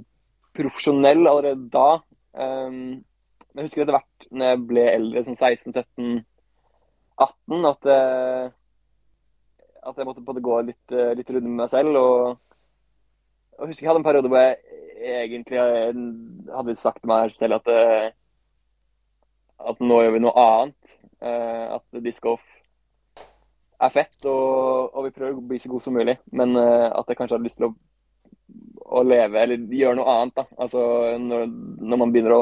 profesjonell allerede da. Um, jeg husker etter hvert når jeg ble eldre, som 16-17, 18 at, eh, at jeg måtte på gå litt, eh, litt runde med meg selv. Og, og husker jeg hadde en periode hvor jeg egentlig hadde sagt til meg selv at, eh, at nå gjør vi noe annet. Eh, at discgolf er fett, og, og, vi prøver å bli så gode som mulig. Men at jeg kanskje hadde lyst til å, å leve, eller gjøre noe annet. da. Altså når, når man begynner å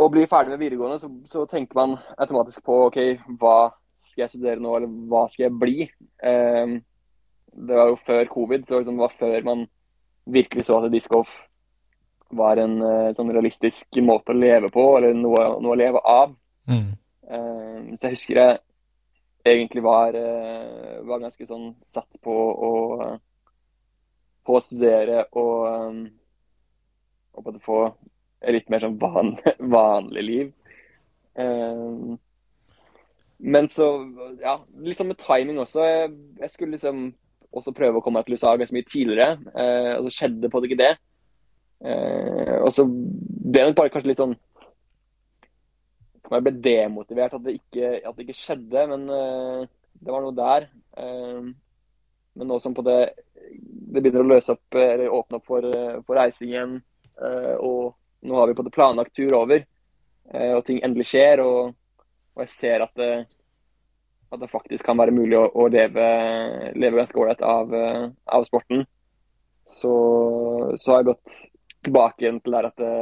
å bli ferdig med videregående, så, så, tenker man automatisk på OK, hva skal jeg studere nå, eller hva skal jeg bli? Um, det var jo før covid, så liksom, det var før man virkelig så at discgolf var en uh, sånn realistisk måte å leve på, eller noe, noe å leve av. Mm. Um, så jeg husker jeg egentlig var, uh, var ganske sånn satt på å, på å studere og, og på å få litt mer sånn van, vanlig liv. Um, men så, ja, litt sånn med timing også. Jeg, jeg, skulle liksom også prøve å komme meg til USA ganske mye tidligere, eh, og så skjedde på det ikke det. Eh, og så ble det bare kanskje litt sånn Jeg ble demotivert at det ikke, at det ikke skjedde, men eh, det var noe der. men nå som på det, det begynner å løse opp, eller åpne opp for, for reising igjen, og nå har vi på det planlagt tur over, eh, og ting endelig skjer. Og, og jeg ser at det, at det, faktisk kan være mulig å, å leve, leve, ganske ålreit av, eh, av, sporten. Så, så, har jeg gått tilbake igjen til der at det,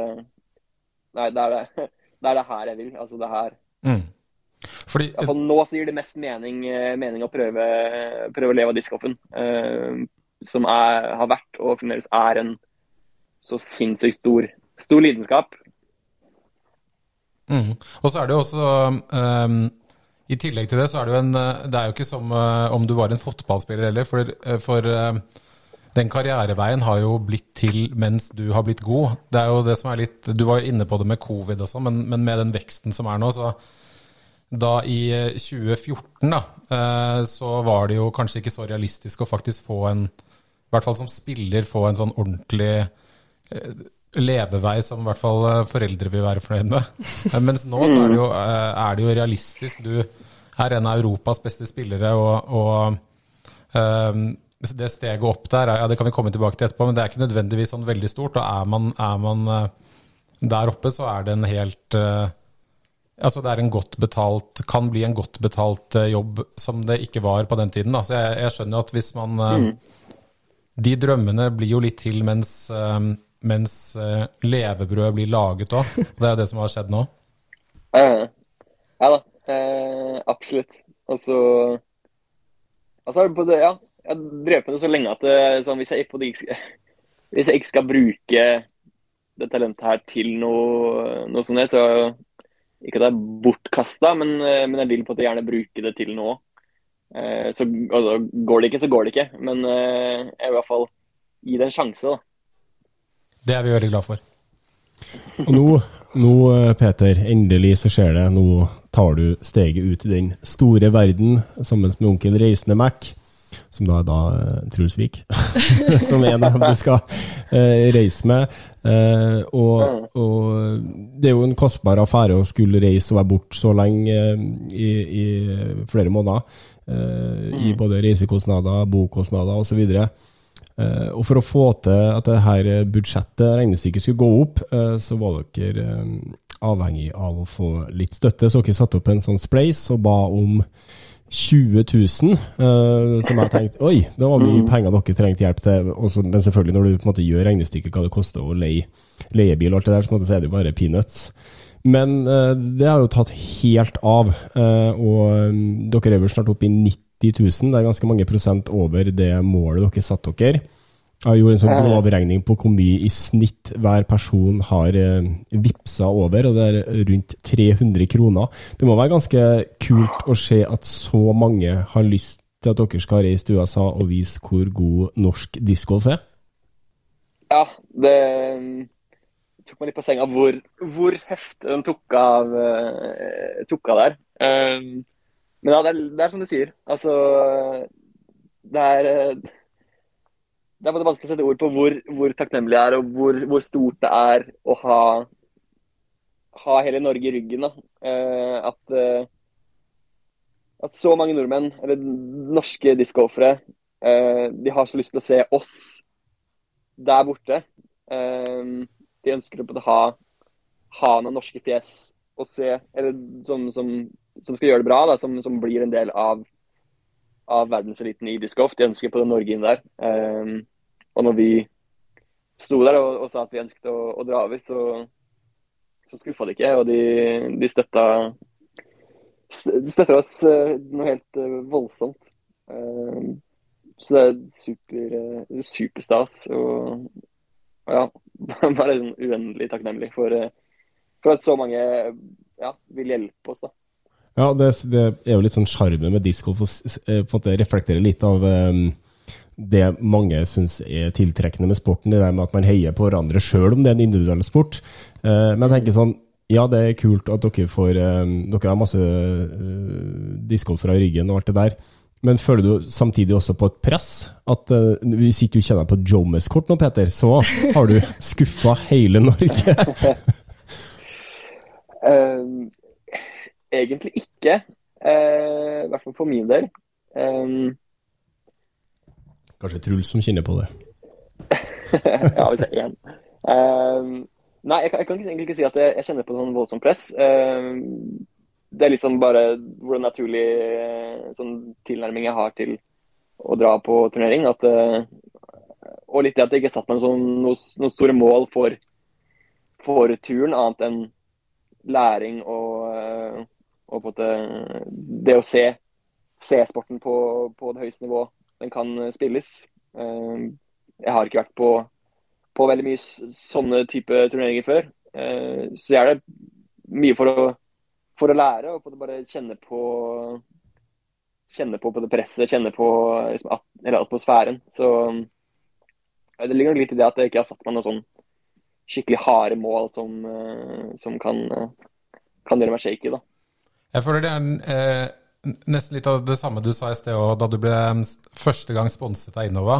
Nei, det er det, det er det her jeg vil. Altså det her. Mm. Fordi, nå så gir det mest mening, eh, mening å prøve, prøve, å leve av discgolfen. uh, som er, har vært og fremdeles er en så sinnssykt stor stor lidenskap. Mm. Og så er det jo også um, I tillegg til det, så er det jo en Det er jo ikke som uh, om du var en fotballspiller heller, for, uh, for uh, den karriereveien har jo blitt til mens du har blitt god. Det er jo det som er litt Du var jo inne på det med covid og sånn, men, men, med den veksten som er nå, så da i 2014, da, så var det jo kanskje ikke så realistisk å faktisk få en I hvert fall som spiller få en sånn ordentlig levevei som i hvert fall eh, foreldre vil være fornøyd med. Eh, mens nå så er det, jo, eh, er det jo realistisk. Du er en av Europas beste spillere, og, og um, det steget opp der, ja, det kan vi komme tilbake til etterpå, men det er ikke nødvendigvis sånn veldig stort. Og er man, er man der oppe, så er det en helt uh, Altså det er en godt betalt, kan bli en godt betalt jobb som det ikke var på den tiden. Da. Så jeg, jeg skjønner at hvis man uh, De drømmene blir jo litt til mens um, mens uh, levebrød blir laget òg. Det er jo det som har skjedd nå. Ja da, uh, absolutt. Og så altså, det, ja, Jeg har drevet med det så lenge at det, sånn, hvis, jeg ikke, hvis, jeg ikke, skal bruke det talentet her til noe, noe sånt, så ikke at det er bortkasta, men, men, jeg vil på at jeg gjerne bruke det til noe. Så altså, går det ikke, så går det ikke. Men jeg vil i hvert fall gi det en sjanse. da. Det er vi veldig glad for. Og nå, nå, eh, Peter, endelig så skjer det. Nå tar du steget ut i den store verden sammen med onkel Reisende Mac, som da er da uh, Truls Vik, som er en av dem du skal eh, reise med. Eh, og, og, det er jo en kostbar affære å skulle reise og være borte så lenge i, i, flere måneder. I mm. både reisekostnader, bokostnader osv. Og, så og for å få til at det her budsjettet, regnestykket, skulle gå opp, uh, så var dere um, avhengig av å få litt støtte. Så dere satte opp en sånn spleis og ba om 20 000, uh, som jeg tenkte Oi, det var mye mm. penger dere trengte hjelp til. Men selvfølgelig, når du på en måte gjør regnestykket hva det koster å leie leiebil og alt det der, så, er det jo bare peanuts. Men det har jo tatt helt av, og dere er vel snart oppe i 90 90 000. Det er ganske mange prosent over det målet dere satte dere. Jeg gjorde en sånn grovregning på hvor mye i snitt hver person har eh, vippsa over, og det er rundt 300 kroner. Det må være ganske kult å se at så mange har lyst til at dere skal reise til USA og vise hvor god norsk discgolf er? Ja, det tok meg litt på senga hvor, hvor heftig den tok av, uh, tok av der. Um, men ja, det er, det er, som du sier. Altså Det er Det er vanskelig å sette ord på hvor, hvor takknemlig jeg er, og hvor, hvor, stort det er å ha, ha hele Norge i ryggen. Uh, at uh, at så mange nordmenn, eller norske discgolfere, eh, de har så lyst til å se oss der borte. Eh, de ønsker å ha, ha noen norske fjes å se, eller som, som, som skal gjøre det bra, da, som, som blir en del av, av verdenseliten i discgolf. De ønsker på det Norge inn der. Um, og når vi sto der og, og sa at vi ønsket å, å dra over, så, så skuffa de ikke. Og de, de støtta støtter oss uh, noe helt uh, voldsomt. Um, så det er super, superstas. Og, og ja, bare uendelig takknemlig for, for, at så mange ja, vil hjelpe oss. da. Ja, det, det er jo litt sånn sjarmen med discgolf å på en måte reflektere litt av um, det mange syns er tiltrekkende med sporten. Det der med at man heier på hverandre sjøl om det er en individuell sport. men jeg tenker sånn ja, det er kult at dere får um, Dere har masse uh, discgolfere i ryggen og alt det der. Men føler du samtidig også på et press? At uh, Hvis ikke du kjenner deg på Jomes-kort nå, Peter, så har du skuffa hele Norge? um, egentlig ikke. Uh, I hvert fall for min del. Um, Kanskje Truls som kjenner på det? ja, hvis det er én. Um, Nei, jeg, jeg, kan egentlig ikke si at jeg, jeg kjenner på sånn voldsomt press. Um, det er litt sånn bare hvordan naturlig uh, sånn tilnærming jeg har til å dra på turnering. At, uh, og litt det at jeg ikke satt meg sånn, noen, noen store mål for, for, turen, annet enn læring og, og på at det å se, se sporten på, på, det høyeste nivå den kan spilles. jeg har ikke vært på på veldig mye sånne type turneringer før. Eh, så jeg er det mye for å, for å lære og bare kjenne på kjenne på, på det presset, kjenne på liksom, atmosfæren. Så det ligger nok litt i det at jeg ikke har satt meg noen sånn skikkelig harde mål som, eh, som kan, kan, gjøre meg shaky. da. Jeg føler det er eh, nesten litt av det samme du sa i sted da du ble første gang sponset av Innova.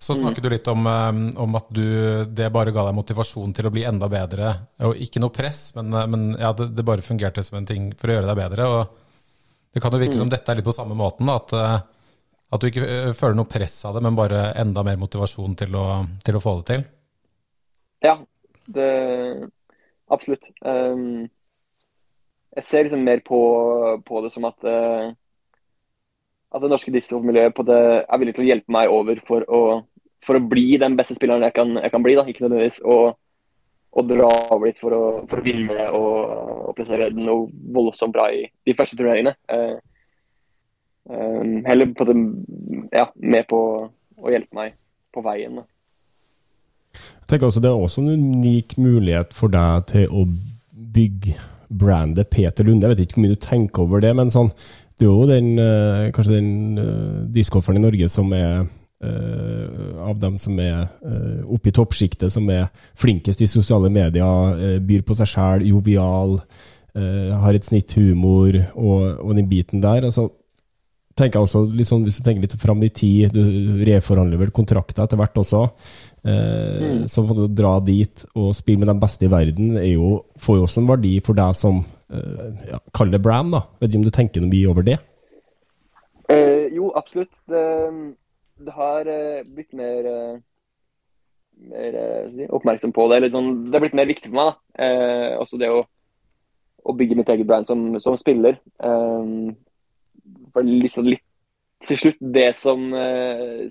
Så mm. snakket du litt om, um, om, at du, det bare ga deg motivasjon til å bli enda bedre. Og ikke noe press, men, uh, men ja, det, det, bare fungerte som en ting for å gjøre deg bedre. Og det kan jo virke mm. som dette er litt på samme måten. Da, at, uh, at, du ikke føler noe press av det, men bare enda mer motivasjon til å, til å få det til. Ja, det absolutt. Um, jeg ser liksom mer på, på det som at uh, at det norske discgolfmiljøet er villig til å hjelpe meg over for å for å bli den beste spilleren jeg kan, jeg kan bli. da, Ikke nødvendigvis å, å dra over dit for å, for å vinne og, og plassere noe voldsomt bra i de første turneringene. Uh, um, heller på det, ja, med på å hjelpe meg på veien. Da. Jeg tenker også Det er også en unik mulighet for deg til å bygge brandet Peter Lunde. Jeg vet ikke hvor mye du tenker over det, men sånn, du er jo den, eh, kanskje den uh, discgolferen i Norge som er Uh, av dem som er uh, oppe i toppsjiktet, som er flinkest i sosiale medier, uh, byr på seg sjæl, jovial, har et snitt humor og, og, den biten der. Altså, tenker jeg også, sånn, Hvis du tenker litt fram i tid, du reforhandler vel kontrakter etter hvert også. Mm. Så å dra dit og spille med de beste i verden er jo, får jo også en verdi for deg som ja, Kall det brand, da. Vet ikke om du tenker noe mye over det? jo, absolutt. Det det har uh, blitt mer, uh, mer uh, oppmerksom på det. Sånn, det har blitt mer viktig for meg. da. også det å, å, bygge mitt eget brand som, som spiller. for liksom litt til slutt det som,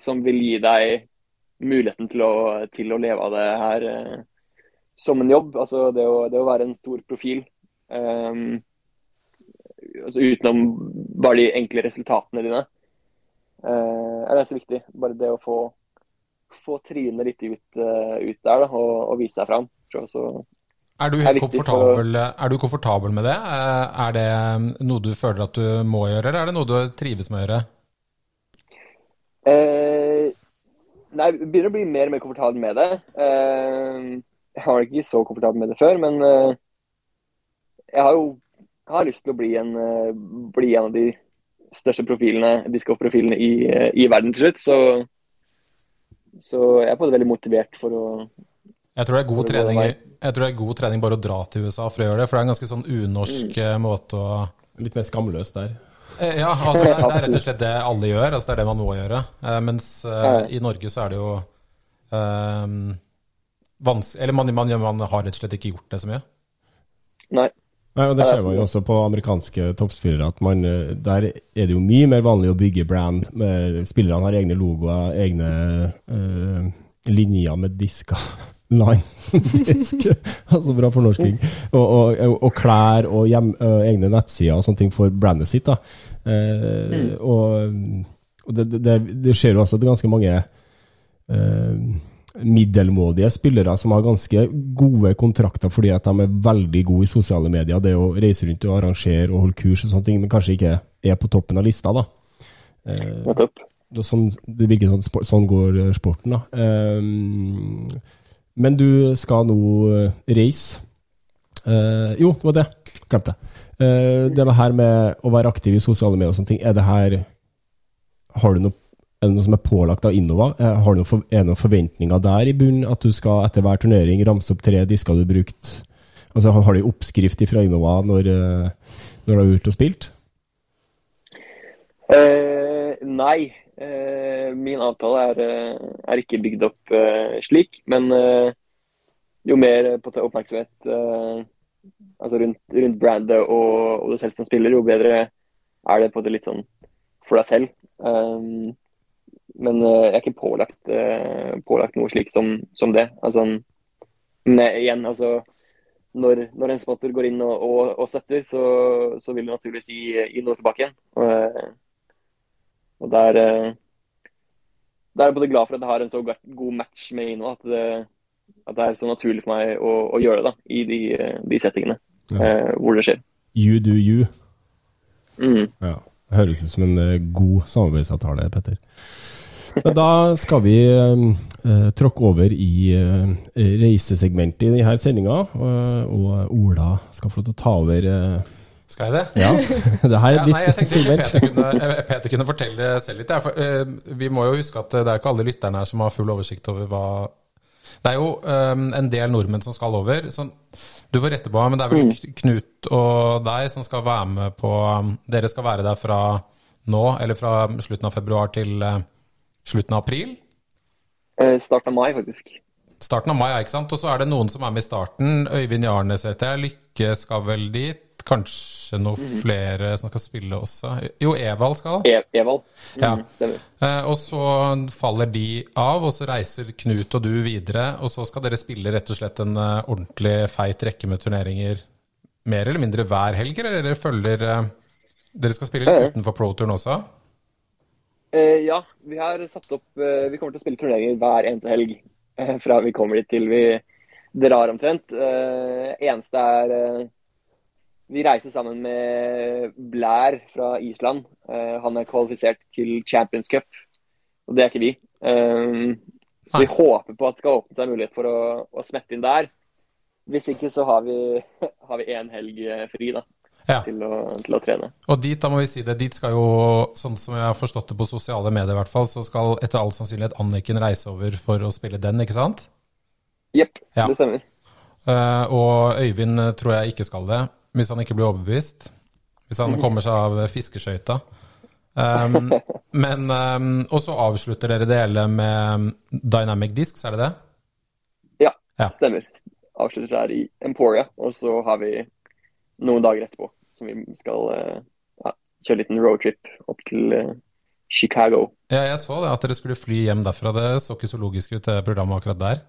som, vil gi deg muligheten til å, til å leve av det her som en jobb. Altså det å, det å være en stor profil. Um, altså utenom bare de enkle resultatene dine. Uh, er det så viktig. Bare det å få, få trynet litt ut, uh, ut der da, og, og, vise seg fram. Så, er du, helt komfortabel, for... er du komfortabel med det? Eh, er det noe du føler at du må gjøre, eller er det noe du trives med å gjøre? Eh, nei, jeg begynner å bli mer og mer komfortabel med det. jeg var ikke så komfortabel med det før, men jeg har jo jeg har lyst til å bli en, bli en av de største profilene, discgolf-profilene i, i, verden til slutt. Så, så jeg er på det veldig motivert for å jeg tror, det er god trening, jeg tror det er god trening bare å dra til USA for å gjøre det, for det er en ganske sånn unorsk mm. Måte å Litt mer skamløst der? Eh, Ja, altså det, er- det er rett og slett det alle gjør. Altså det er det man må gjøre. Eh, mens eh, i Norge så er det jo eh, vanskelig Eller man, man, man har rett og slett ikke gjort det så mye. Nei. Nei, og Det er ser man jo også på amerikanske toppspillere, at man, eh, der er det jo mye mer vanlig å bygge brand. Med, spillerne har egne logoer, egne eh, linjer med disker. Line disk. altså bra fornorsking. Og, og, og klær og hjem, og egne nettsider og sånne ting for brandet sitt. da. Eh, Og, og det, det, det skjer jo også at det er ganske mange eh, middelmådige spillere som har ganske gode kontrakter fordi at de er veldig gode i sosiale medier. Det å reise rundt og arrangere og holde kurs og sånne ting, men kanskje ikke er på toppen av lista. da. Eh, Nettopp. det, sånn, det virker sånn, sånn går eh, sporten, da. Ehm, men du skal nå eh, reise. Uh, jo, det var det. Glemte det. Uh, det her med å være aktiv i sosiale medier og sånne ting, er det her Har du noe er det noe som er pålagt av Innova? Eh, Har du noen, er det noen forventninger der i bunnen? At du skal etter hver turnering ramse opp tre disker du brukt? Altså, har du oppskrift fra Innova når, eh, når du har vært og spilt? Uh, nei. Eh, min avtale er, eh, er ikke bygd opp eh, slik. Men jo mer oppmerksomhet altså rundt, rundt brandet og, og du selv som spiller, jo bedre er det på det litt sånn for deg selv. Men jeg er ikke pålagt, pålagt noe slikt som, som det. Altså, men igjen, altså når, når en sponsor går inn og, og, og støtter, så, så vil det naturligvis gi, gi noe tilbake igjen. Og, og der, eh, der er jeg både glad for at jeg har en så god match med Ino, at det, at det er så naturlig for meg å, å gjøre det da, i de, eh, de settingene Ja. eh, hvor det skjer. You do you. Mm. Ja. Høres ut som en eh, god samarbeidsavtale, Petter. Men da skal vi eh, eh, tråkke over i eh, reisesegmentet i denne sendinga, og, og Ola skal få lov til å ta over. Eh, Skal jeg det? ja, det her er Ja, nei, jeg ditt tenkte. Peter kunne, eh, Peter kunne fortelle selv litt. ja, For, uh, vi må jo huske at det er ikke alle lytterne her som har full oversikt over hva Det er jo um, en del nordmenn som skal over. Sånn, du får rette på meg, men det er vel Mm. Knut og deg som skal være med på Dere skal være der fra nå, eller fra slutten av februar til uh, slutten av april? Uh, starten av mai, faktisk. Starten av mai, ja, ikke sant? Og så er det noen som er med i starten. Øyvind Jarnes, vet jeg. Lykke skal vel dit. Kanskje noen flere som skal spille også. Jo, Evald skal. E Evald. Mm, Ja. Eh, og så faller de av, og så reiser Knut og du videre. Og så skal dere spille rett og slett en eh, ordentlig feit rekke med turneringer mer eller mindre hver helg, eller dere følger eh, Dere skal spille ja. utenfor pro-turen også? Ja, vi har satt opp Vi kommer til å spille turneringer hver eneste helg fra vi kommer dit til vi drar omtrent. Uh, eneste er eh, Vi reiser sammen med Blair fra Island. Eh, han er kvalifisert til Champions Cup, og det er ikke vi. Eh, så vi håper på at det skal åpne seg mulighet for å, å smette inn der. Hvis ikke så har vi, har vi én helg eh, fri da, Ja. til, å, til å trene. Og dit, da må vi si det, dit skal jo, sånn som jeg har forstått det på sosiale medier i hvert fall, så skal etter all sannsynlighet Anniken reise over for å spille den, ikke sant? Jepp, Ja. det stemmer. Uh, og Øyvind tror jeg ikke skal det, hvis han ikke blir overbevist. Hvis han kommer seg av fiskeskøyta. Um, men um, Og så avslutter dere det hele med Dynamic Discs, er det det? Ja, Ja. stemmer. Avslutter der i Emporia, og så har vi noen dager etterpå som vi skal eh, ja, kjøre en liten roadtrip opp til eh, Chicago. Ja, jeg så det, at dere skulle fly hjem derfra. Det så ikke så logisk ut, det programmet akkurat der.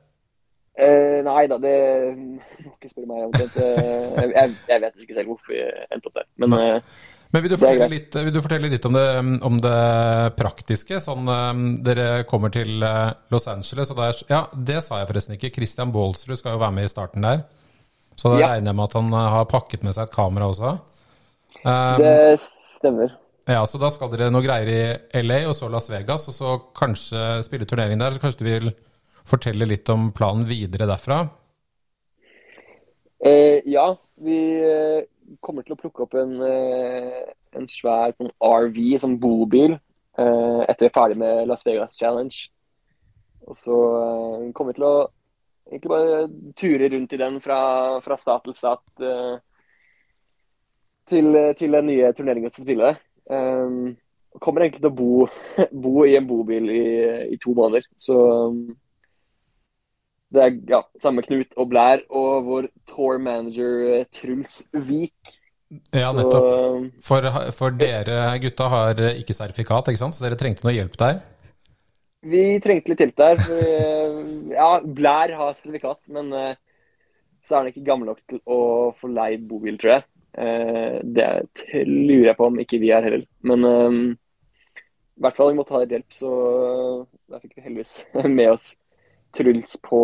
Eh, nei da, det må ikke spørre meg. Eh, jeg, jeg vet ikke selv hvorfor vi endte opp der. Men eh, Men vil du litt, vil du fortelle litt om, det, om det praktiske? Sånn, um, dere kommer til uh, Los Angeles, og der, ja, det sa jeg forresten ikke. Christian Baalsrud skal jo være med i starten der. Så da Ja. regner jeg med at han har pakket med seg et kamera også. Um, det stemmer. Ja, så da skal dere noe greier i LA, og så Las Vegas, og så kanskje spille turnering der. Så kanskje du vil fortelle litt om planen videre derfra? Eh, ja, vi eh, kommer til å plukke opp en, eh, en svær en RV, som bobil, eh, etter vi er ferdig med Las Vegas Challenge. Og så eh, kommer vi til å egentlig bare ture rundt i den fra, fra stat til stat eh, til, til den nye turneringen som spiller. spille. Um, kommer egentlig til å bo, bo i en bobil i, i, to måneder. Så um, det er ja, samme Knut og Blær og vår tour manager eh, Truls Vik. Ja, nettopp. For, for, dere gutta har ikke sertifikat, ikke sant? så dere trengte noe hjelp der? Vi trengte litt hjelp der. For, eh, ja, Blær har sertifikat, men så er han ikke gammel nok til å få leid bobil, tror jeg. Det lurer jeg på om ikke vi er heller. Men i hvert fall vi måtte ha litt hjelp, så da fikk vi heldigvis med oss Truls på,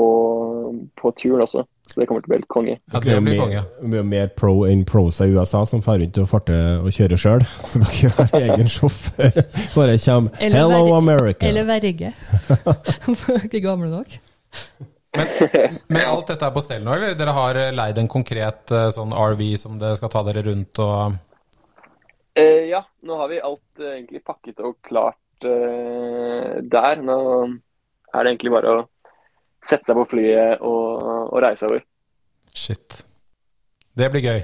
på turen også. Så det kommer til å bli helt konge. Ja, det blir konge. Mye mer pro enn pros i USA som drar rundt og farter og kjører sjøl. Så dere har egen sjåfør. Bare kommer eller 'Hello, America'. Eller verge. Ikke gamle nok. Men, med alt dette er på stell nå, eller? Dere har leid en konkret eh, sånn RV som det skal ta dere rundt og eh, Ja, nå har vi alt eh, egentlig pakket og klart eh, der. Nå er det egentlig bare å sette seg på flyet og, og reise over. Shit. Det blir gøy.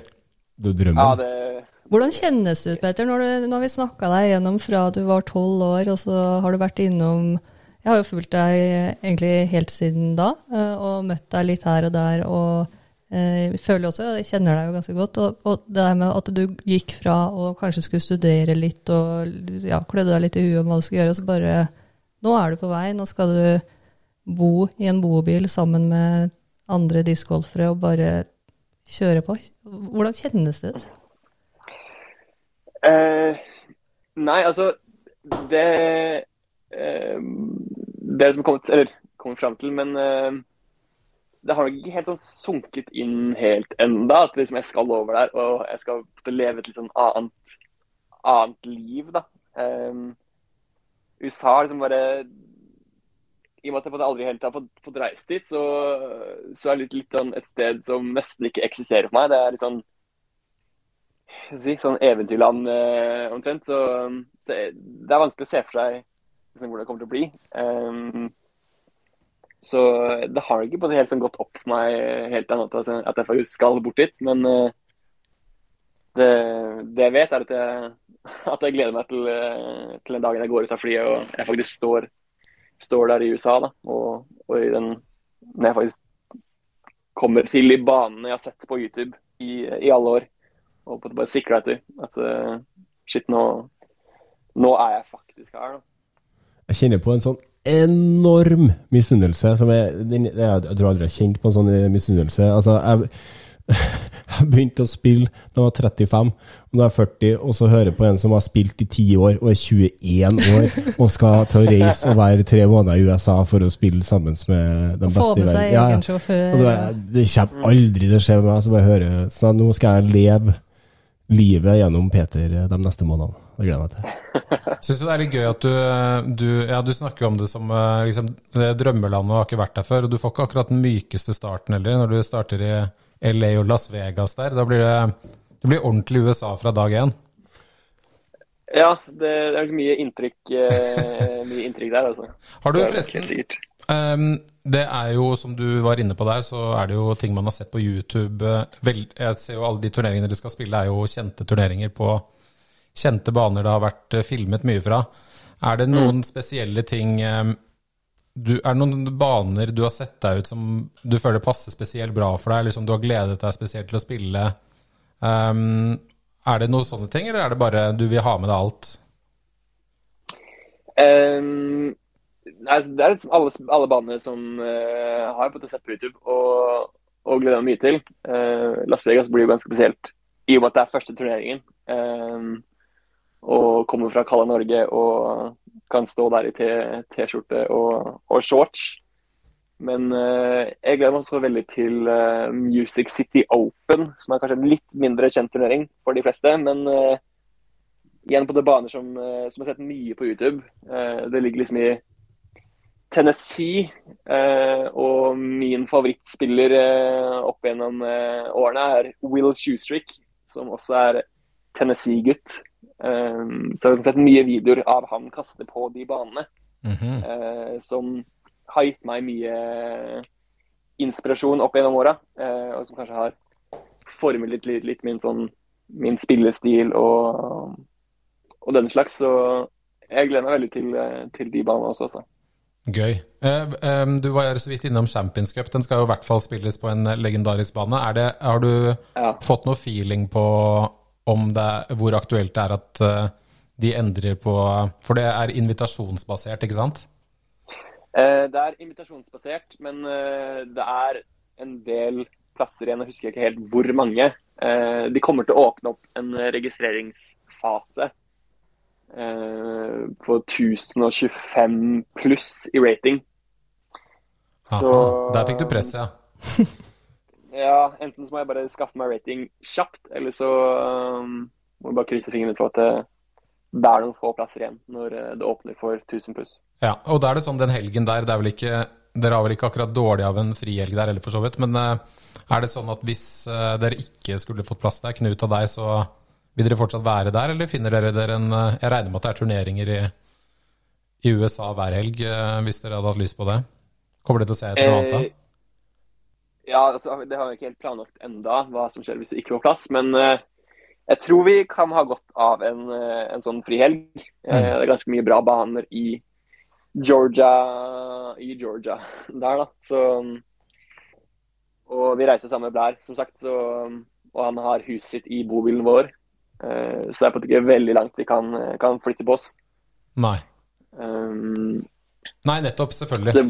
Du drømmer? Ja, det... Hvordan kjennes det ut, Peter, når, du, når vi snakka deg gjennom fra du var tolv år, og så har du vært innom Jeg har jo fulgt deg egentlig helt siden da, eh, og møtt deg litt her og der. og jeg eh, føler også, jeg kjenner deg jo ganske godt. Og, og, det der med at du gikk fra å kanskje skulle studere litt og ja, klødde deg litt i huet om hva du skulle gjøre, og så bare Nå er du på vei, nå skal du bo i en bobil sammen med andre discgolfere og bare kjøre på. Hvordan kjennes det ut? Uh, nei, altså Det uh, Det som kommet, eller kommer fram til, men uh, det har nok ikke helt sånn sunket inn helt enda, at liksom jeg skal over der og jeg skal leve et litt sånn annet, annet liv. da. Um, USA er liksom bare i og med at jeg aldri helt har fått, fått reist dit, så, så er det litt, sånn et sted som nesten ikke eksisterer for meg. Det er litt sånn si, sånn eventyrland eh, omtrent. Så, så, det er vanskelig å se for seg liksom, hvor det kommer til å bli. Um, så det har ikke på det helt sånn gått opp for meg helt ennå at, at jeg faktisk skal bort dit. Men uh, det, det, jeg vet, er at jeg, at jeg gleder meg til, uh, til den dagen jeg går ut av flyet og jeg faktisk står står der i USA, da, og, og i den Når jeg faktisk kommer til de banene jeg har sett på YouTube i, i alle år, og på bare sikre etter at uh, shit, nå, nå er jeg faktisk her, da. Jeg kjenner på en sånn enorm misunnelse. som jeg, jeg, jeg tror aldri jeg har kjent på en sånn misunnelse. Altså, jeg jeg begynte å spille da jeg var 35, og nå er jeg 40, og så hører jeg på en som har spilt i 10 år og er 21 år, og skal til å reise og være tre måneder i USA for å spille sammen med Og beste i verden. Ja, ja. Det, det kommer aldri til å skje med meg. Så bare hører Så nå skal jeg leve livet gjennom Peter de neste månedene. Det gleder jeg meg til. Syns du det er litt gøy at du, du, ja, du snakker om det som eh, liksom, drømmelandet og har ikke vært der før. og Du får ikke akkurat den mykeste starten heller, når du starter i LA og Las Vegas der. Da blir det, det blir ordentlig USA fra dag én. Ja, det, er mye inntrykk, eh, mye inntrykk der, altså. Har du forresten um, Det er jo, som du var inne på der, så er det jo ting man har sett på YouTube. Vel, jeg ser jo alle de turneringene dere skal spille, er jo kjente turneringer på kjente baner det har vært filmet mye fra. Er det noen mm. spesielle ting um, du, er det noen baner du har sett deg ut som du føler passer spesielt bra for deg, eller som du har gledet deg spesielt til å spille? Um, er det noen sånne ting, eller er det bare du vil ha med deg alt? Um, altså, det er liksom alle, alle baner som uh, har fått sett på YouTube og, og gleder meg mye til. Uh, Las Vegas blir jo ganske spesielt i og med at det er første turneringen. Um, og kommer fra kalde Norge og kan stå der i T-skjorte og, og, shorts. Men uh, jeg gleder meg også veldig til uh, Music City Open, som er kanskje en litt mindre kjent turnering for de fleste. Men uh, igjen på det baner som, som har sett mye på YouTube. det ligger liksom i Tennessee, og min favorittspiller opp gjennom årene er Will Shoestrick, som også er Tennessee-gutt. Um, så jeg har sett mye videoer av han kaste på de banene, mm -hmm. uh, som har gitt meg mye inspirasjon opp gjennom åra, uh, og som kanskje har formet litt, litt, litt min, sånn, min, spillestil og, og den slags. Så jeg gleder meg veldig til, eh, til de banene også. også. Gøy. Eh, eh, du var så vidt innom Champions Cup. Den skal jo i hvert fall spilles på en legendarisk bane. Det, har du Ja. fått noe feeling på om det, hvor aktuelt det er at eh, de endrer på For det er invitasjonsbasert, ikke sant? Eh, det er invitasjonsbasert, men eh, det er en del plasser igjen. Jeg husker ikke helt hvor mange. De kommer til å åpne opp en registreringsfase på 1025 pluss i rating. Så Der fikk du press, ja. Ja, enten så må jeg bare skaffe meg rating kjapt, eller så um, må jeg bare krysse fingrene for at det, det er noen få plasser igjen når eh, det åpner for 1000 pluss. Ja, og da er det sånn den helgen der, det er vel ikke, dere har vel ikke akkurat dårlig av en frihelg der heller, for så vidt. Men eh, er det sånn at hvis eh, dere ikke skulle fått plass der, Knut og deg, så vil dere fortsatt være der, eller finner dere dere en Jeg regner med at det er turneringer i, i USA hver helg, hvis dere hadde hatt lyst på det. Kommer dere til å se etter noe annet? da? Ja, altså, det har vi ikke helt planlagt enda, hva som skjer hvis vi ikke får plass. Men eh, jeg tror vi kan ha godt av en, eh, en sånn frihelg. Eh, Mm. det er ganske mye bra baner i Georgia, i Georgia der, da. Så Og vi reiser sammen med Blær, som sagt. Så, og han har huset sitt i bobilen vår. Så det er på en måte ikke veldig langt vi kan, kan flytte på oss. Nei. Um, Nei, nettopp. Selvfølgelig. så,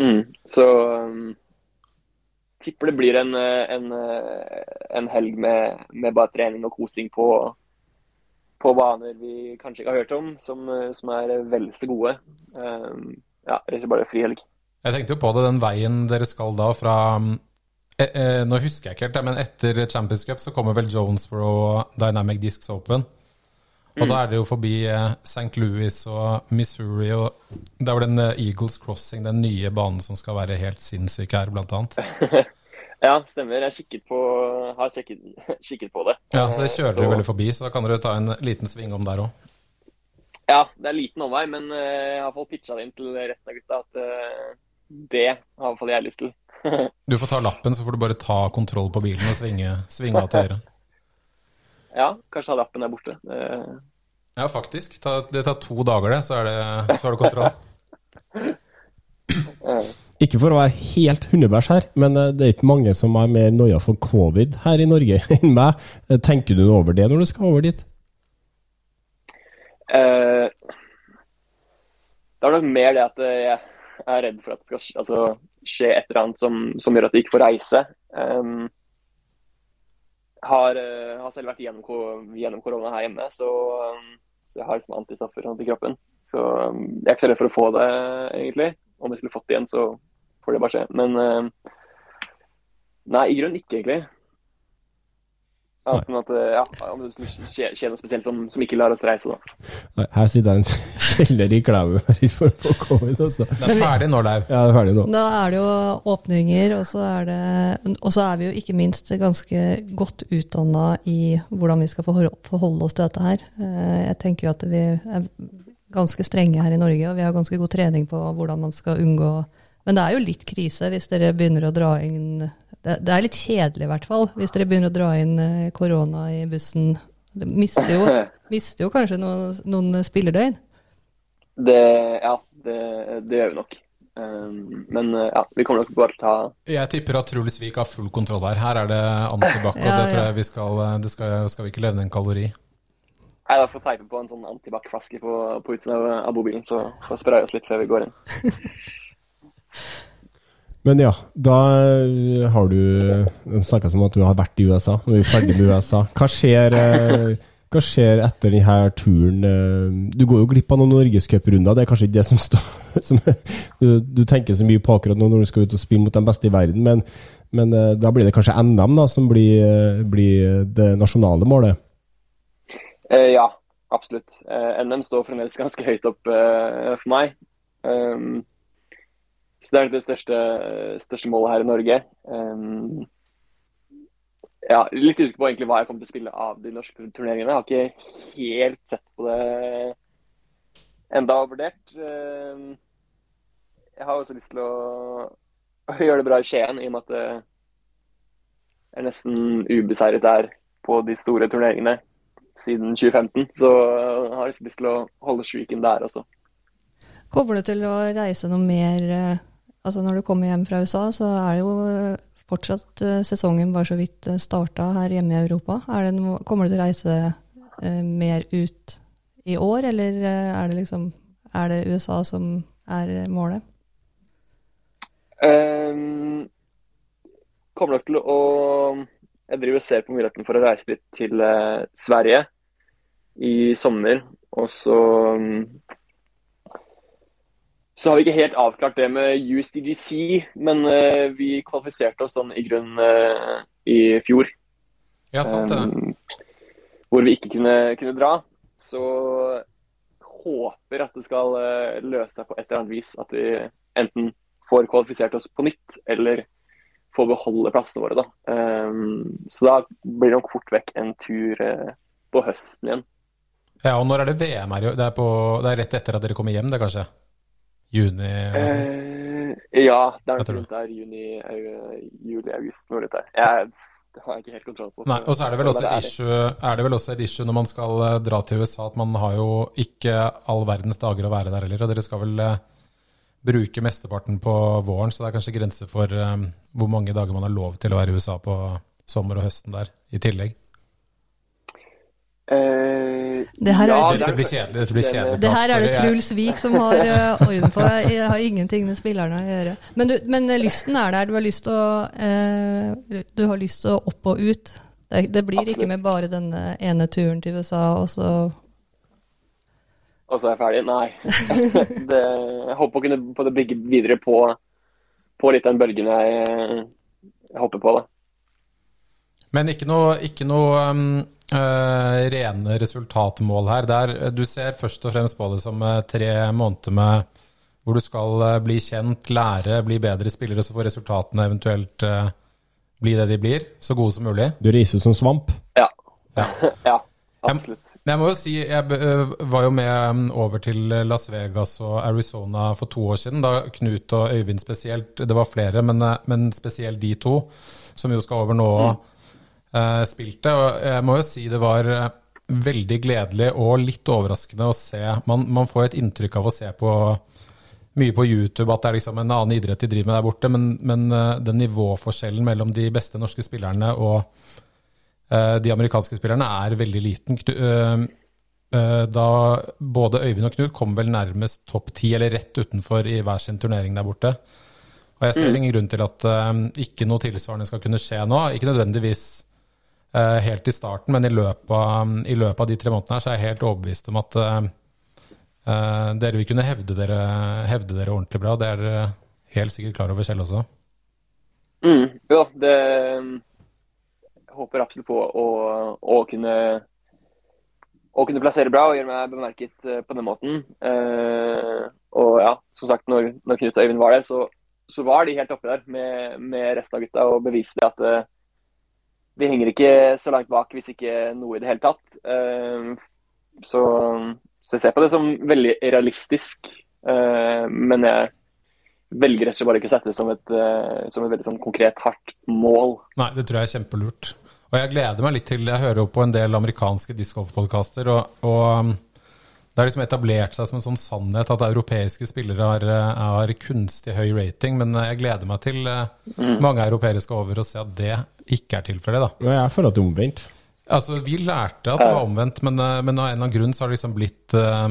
mm, så um, tipper det blir en, eh, en, eh, en helg med, med bare trening og kosing på, på baner vi kanskje ikke har hørt om, som, eh, som er vel så gode. Um, ja, rett og slett bare frihelg. Jeg tenkte jo på det, den veien dere skal da fra eh, eh, Nå husker jeg ikke helt, men etter Champions Cup så kommer vel Jonesboro Dynamic Discs Open. Og da er det jo forbi eh, St. Louis og Missouri, og det er vel den eh, Eagles Crossing, den nye banen som skal være helt sinnssyk her, blant annet. Ja, stemmer. Jeg på, har kikket, kikket på det. Ja, så det kjører Så- dere vel forbi, så da kan dere ta en liten sving om der òg. Ja, det er liten omvei, men eh, jeg har fått pitcha det inn til resten av gutta at det har i hvert fall jeg lyst til. Du får ta lappen, så får du bare ta kontroll på bilen og svinge, svinge av til høyre. Ja, kanskje ta lappen der borte. Det, Ja, faktisk. Ta, det tar to dager, det, så, er det, så har du kontroll. eh, Ikke for å være helt hundebæsj her, men eh, det er ikke mange som er mer noia for covid her i Norge enn meg. Eh, Tenker du noe over det når du skal over dit? Eh, det er nok mer det at jeg er redd for at det skal altså, skje et eller annet som, som gjør at jeg ikke får reise. Um, har, eh, har selv vært gjennom, gjennom korona her hjemme, så, um, så jeg har liksom antistoffer sånn, i kroppen. Så um, jeg er ikke så redd for å få det, egentlig. Om jeg skulle fått det igjen, så får det bare skje. Men eh, nei, i grunnen ikke, egentlig. Enn at eh, ja, om det skjer, skje, skje noe spesielt som, som ikke lar oss reise, da. Nei, Her sitter jeg en kjeller i Klæbu for å få covid, altså. Det er ferdig nå, Leiv. det er ferdig nå. Da er det jo åpninger, og så er, det, og så er vi jo ikke minst ganske godt utdanna i hvordan vi skal forholde forholde oss til dette her. Eh, Jeg tenker at vi er ganske strenge her i Norge, og vi har ganske god trening på hvordan man skal unngå Men det er jo litt krise hvis dere begynner å dra inn Det, det er litt kjedelig i hvert fall, hvis dere begynner å dra inn eh, korona i bussen. Det mister jo, mister jo kanskje noen, noen spillerdøgn. Det, ja, det, det gjør vi nok. Um, men uh, ja, vi kommer nok bare til å ta Jeg tipper at Truls Vik har full kontroll her. Her er det antibac, og Ja, det tror ja. jeg vi skal Det skal, skal vi ikke levne en kalori. Nei, da får teipe på en sånn antibac-flaske på, på utsiden av, av bobilen, så får jeg spraye oss litt før vi går inn. Men ja, da eh, har du snakka om at du har vært i USA. Nå er vi ferdig med USA. Hva skjer, eh, hva skjer etter denne turen? eh? Du går jo glipp av noen norgescuprunder. Det er kanskje ikke det som står som du, du tenker så mye på akkurat nå når du skal ut og spille mot de beste i verden, men, men eh, da blir det kanskje NM da, som blir, eh, blir det nasjonale målet? Eh, ja, absolutt. Eh, NM står fremdeles ganske høyt opp eh, for meg. Um, så det er det største, største målet her i Norge. Um, ja, litt usikker på egentlig hva jeg kommer til å spille av de norske turneringene. Jeg har ikke helt sett på det enda og vurdert. Um, jeg har også lyst til å, å gjøre det bra i Skien, i og med at det er nesten ubeseiret der på de store turneringene. siden 2015. Så jeg har liksom lyst til å holde streaken der også. Kommer du til å reise noe mer eh, Altså når du kommer hjem fra USA, så er det jo eh, fortsatt eh, sesongen bare så vidt starta her hjemme i Europa. Noe, kommer du til å reise eh, mer ut i år, eller er det liksom Er det USA som er målet? Um, kommer nok til å Jeg driver og ser på muligheten for å reise litt til uh, Sverige i sommer. Og så um, så har vi ikke helt avklart det med USDGC, men uh, vi kvalifiserte oss sånn i grunn uh, i fjor. Ja, sant det. Um, hvor vi ikke kunne, kunne, dra. Så håper at det skal uh, løse seg på et eller annet vis. At vi enten får kvalifisert oss på nytt, eller får beholde plassene våre. Da. Um, så da blir det nok fort vekk en tur på høsten igjen. Ja, og når er det VM her? Det er, på, det er rett etter at dere kommer hjem, det kanskje? Juni? Eh, ja, det er nok der. Juni, juli, august. Noe litt der. Jeg, det har jeg ikke helt kontroll på. Nei, og så er det, vel også et issue, er det vel også et issue når man skal eh, dra til USA, at man har jo ikke all verdens dager å være der heller. Og dere skal vel uh, bruke mesteparten på våren, så det er kanskje grenser for um, hvor mange dager man har lov til å være i USA på sommer og høsten der, i tillegg. Eh, det her ja, er, dette blir kjedelig. Dette blir kjedelig det her er det Truls Vik som har uh, orden på. Jeg har ingenting med spillerne å gjøre. Men, du, men lysten er der. Du har lyst til å, uh, å opp og ut. Det, det blir Absolutt. ikke med bare denne ene turen til USA, og så Og så er jeg ferdig? Nei. det, jeg håper å kunne på det bygge videre på, på litt den bølgen jeg, jeg hopper på. da. Men ikke noe, ikke noe um uh, rene resultatmål her. Der du ser først og fremst på det som uh, tre måneder med hvor du skal uh, bli kjent, lære, bli bedre spillere, så får resultatene eventuelt bli det de blir. Så gode som mulig. Du riser som svamp? Ja. Ja, ja absolutt. Jeg, jeg, må jo si, jeg var jo med over til Las Vegas og Arizona for to år siden, da Knut og Øyvind spesielt, det var flere, men, men spesielt de to, som jo skal over nå. Mm uh, spilte. Og jeg må jo si det var eh, veldig gledelig og litt overraskende å se. Man, man får et inntrykk av å se på mye på YouTube at det er liksom en annen idrett de driver med der borte, men, men uh, den nivåforskjellen mellom de beste norske spillerne og uh, de amerikanske spillerne er veldig liten. Uh, da både Øyvind og Knut kom vel nærmest topp ti, eller rett utenfor i hver sin turnering der borte. Og jeg ser mm. ingen grunn til at ikke noe tilsvarende skal kunne skje nå. Ikke nødvendigvis Eh, helt i starten, men i løpet, av, i løpet, av, de tre månedene her så er jeg helt overbevist om at uh, dere vil kunne hevde dere, hevde dere, ordentlig bra. Det er dere helt sikkert klar over selv også. Mm, ja, det jeg håper absolutt på å, å, kunne å kunne plassere bra og gjøre meg bemerket på den måten. Uh, og ja, som sagt, når, når Knut og Øyvind var der, så, så, var de helt oppe der med, med resten av gutta og beviste at uh, vi henger ikke så langt bak hvis ikke noe i det hele tatt. Ehm, så, så jeg ser på det som veldig realistisk. Ehm, men jeg velger rett og slett bare ikke å sette det som et, eh, som et veldig sånn konkret, hardt mål. Nei, det tror jeg er kjempelurt. Og jeg gleder meg litt til Jeg hører jo på en del amerikanske discgolf-podkaster, og, og det har liksom etablert seg som en sånn sannhet at europeiske spillere har, eh, har kunstig høy rating, men eh, jeg gleder meg til eh, mm. mange europeere skal over og se at det ikke er tilfellet. da. Ja, jeg føler at det er omvendt. Altså, Vi lærte at det var omvendt, men, men av en eller annen grunn så har det liksom blitt uh,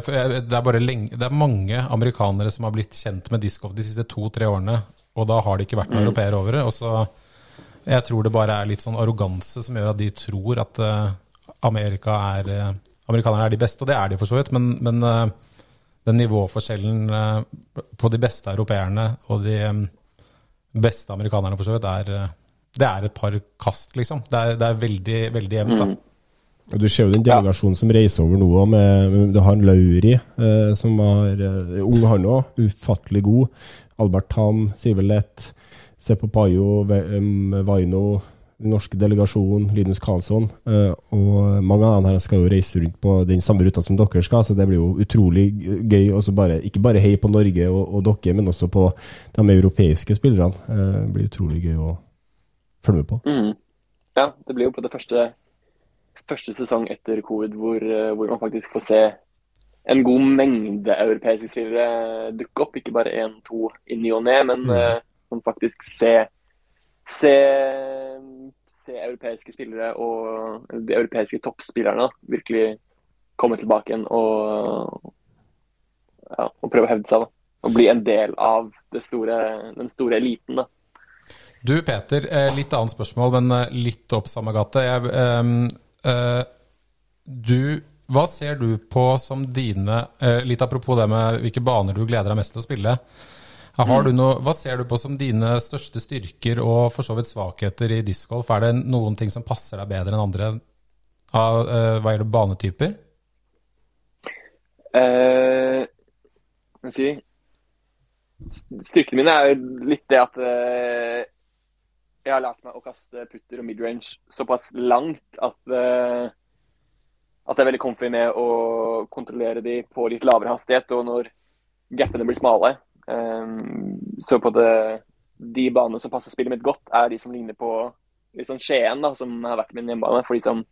det, er lenge, det er mange amerikanere som har blitt kjent med discgolf de siste to-tre årene, og da har det ikke vært noen mm. europeere over det. Og så, Jeg tror det bare er litt sånn arroganse som gjør at de tror at uh, Amerika er uh, amerikanerne er de beste, og det er de for så vidt, men, men uh, den nivåforskjellen på de beste europeerne og de um, beste amerikanerne for så vidt, er, det er et par kast, liksom. Det er, det er veldig, veldig jevnt. da. Mm. Du ser jo den delegasjonen som reiser over nå. Med, du har en Lauri, eh, som var eh, ung, han òg. Ufattelig god. Albert Tam, Sivel Lett, Pajo, Vaino, den norske delegasjonen, Linus Karlsson. Uh, og mange av dem her skal jo reise rundt på den samme ruta som dere skal, så det blir jo utrolig gøy. Også bare, ikke bare hei på Norge og, og dere, men også på de europeiske spillerne. Uh, det blir utrolig gøy å følge med på. Mm. Ja, det blir jo på det første, første sesong etter covid hvor, eh, hvor man faktisk får se en god mengde europeiske spillere dukke opp. Ikke bare én, to i ny og ne, men Mm. eh, man faktisk se, se, se europeiske spillere og de europeiske toppspillerne virkelig komme tilbake igjen og, ja, og prøve å hevde seg. da. Og bli en del av det store, den store eliten. da. Du Peter, eh, litt annet spørsmål, men eh, litt opp samme gate. Jeg, ehm, eh, du, hva ser du på som dine eh, Litt apropos det med hvilke baner du gleder deg mest til å spille. Har du noe, hva ser du på som dine største styrker og for så vidt svakheter i discgolf? Er det noen ting som passer deg bedre enn andre av, eh, hva gjelder banetyper? Uh, si Styrkene mine er jo litt det at eh, jeg har lært meg å kaste putter og midrange såpass langt at uh, at jeg er veldig comfy med å kontrollere de på litt lavere hastighet, og når gapene blir smale. Um, så på det, de banene som passer spillet mitt godt, er de som ligner på litt sånn Skien, da, som har vært min hjemmebane, for de som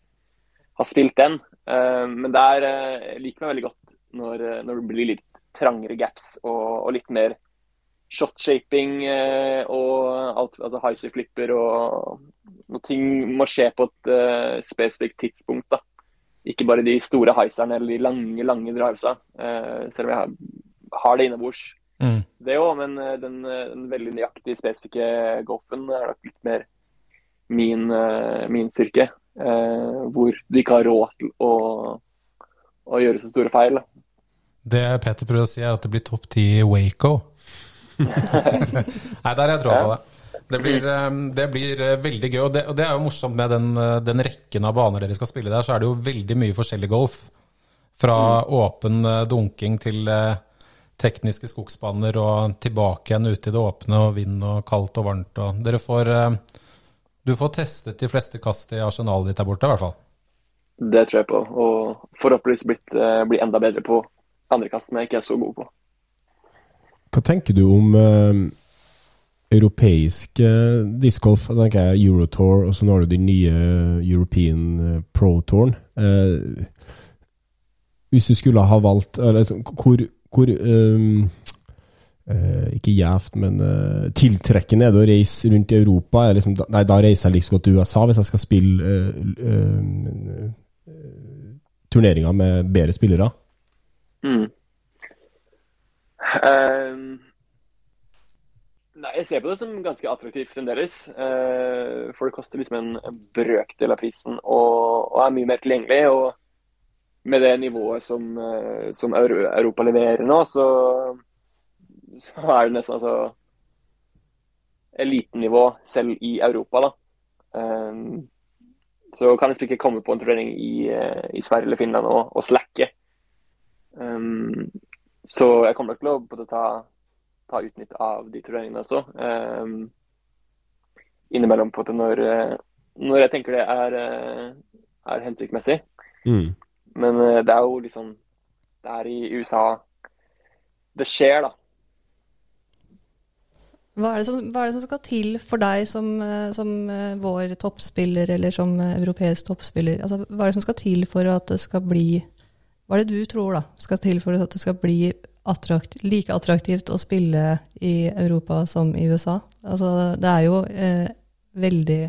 har spilt den. Um, men der uh, liker meg veldig godt når, når det blir litt trangere gaps og, og litt mer shot-shaping eh, og alt, altså highsea-flipper og og ting må skje på et uh, spesifikt tidspunkt. da. Ikke bare de store heiserne eller de lange, lange drivesa, uh, selv om jeg har, har det innebords. Mm. Det òg, men eh, den, eh, den veldig nøyaktige, spesifikke golfen er nok litt mer min, uh, min styrke. Eh, hvor du ikke har råd til å, å gjøre så store feil. da. Det Peter prøver å si, er at det blir topp ti i Waco. Nei, der har jeg troa på det. Det blir, eh, det blir eh, veldig gøy. Og det, og det er jo morsomt med den, eh, den rekken av baner dere skal spille der, så er det jo veldig mye forskjellig golf. Fra åpen eh, dunking til tekniske skogsbaner og tilbake igjen ut i det åpne og vind og kaldt og varmt. Og dere får Du får testet de fleste kast i arsenalet ditt der borte, i hvert fall. Det tror jeg på. Og forhåpentligvis blitt, bli enda bedre på andre kast som jeg ikke er så god på. Hva tenker du om eh, europeisk eh, discgolf? Da tenker jeg Eurotour, og så nå har du den nye European eh, Pro Touren. Eh, hvis du skulle ha valgt eller, Hvor, hvor ehm, eh, Ikke gjevt, men eh, tiltrekkende er det å reise rundt i Europa? Liksom, nei, da reiser jeg like liksom godt til USA hvis jeg skal spille eh, eh, eh, turneringer med bedre spillere. Mm. Ehm, nei, jeg ser på det som ganske attraktivt fremdeles. Uh, for det koster liksom en, brøkdel av prisen og, og er mye mer tilgjengelig. Og med det nivået som, uh, som Europa leverer nå, så, så er det nesten altså elitenivå selv i Europa, da. Um, så kan jeg ikke komme på en turnering i, eh, i Sverige eller Finland og, og slacke. Så jeg kommer nok til å både ta, ta utnytt av de turneringene også. Um, innimellom på det når, eh, når jeg tenker det er, eh, er hensiktsmessig. Mm. Men eh, det er jo liksom Det er i USA det skjer, da. Hva er, det som, hva er det som skal til for deg som, som vår toppspiller, eller som europeisk toppspiller? Altså, hva er det som skal til for at det skal bli Hva er det du tror da, skal til for at det skal bli attrakt, like attraktivt å spille i Europa som i USA? Altså, det er jo eh, veldig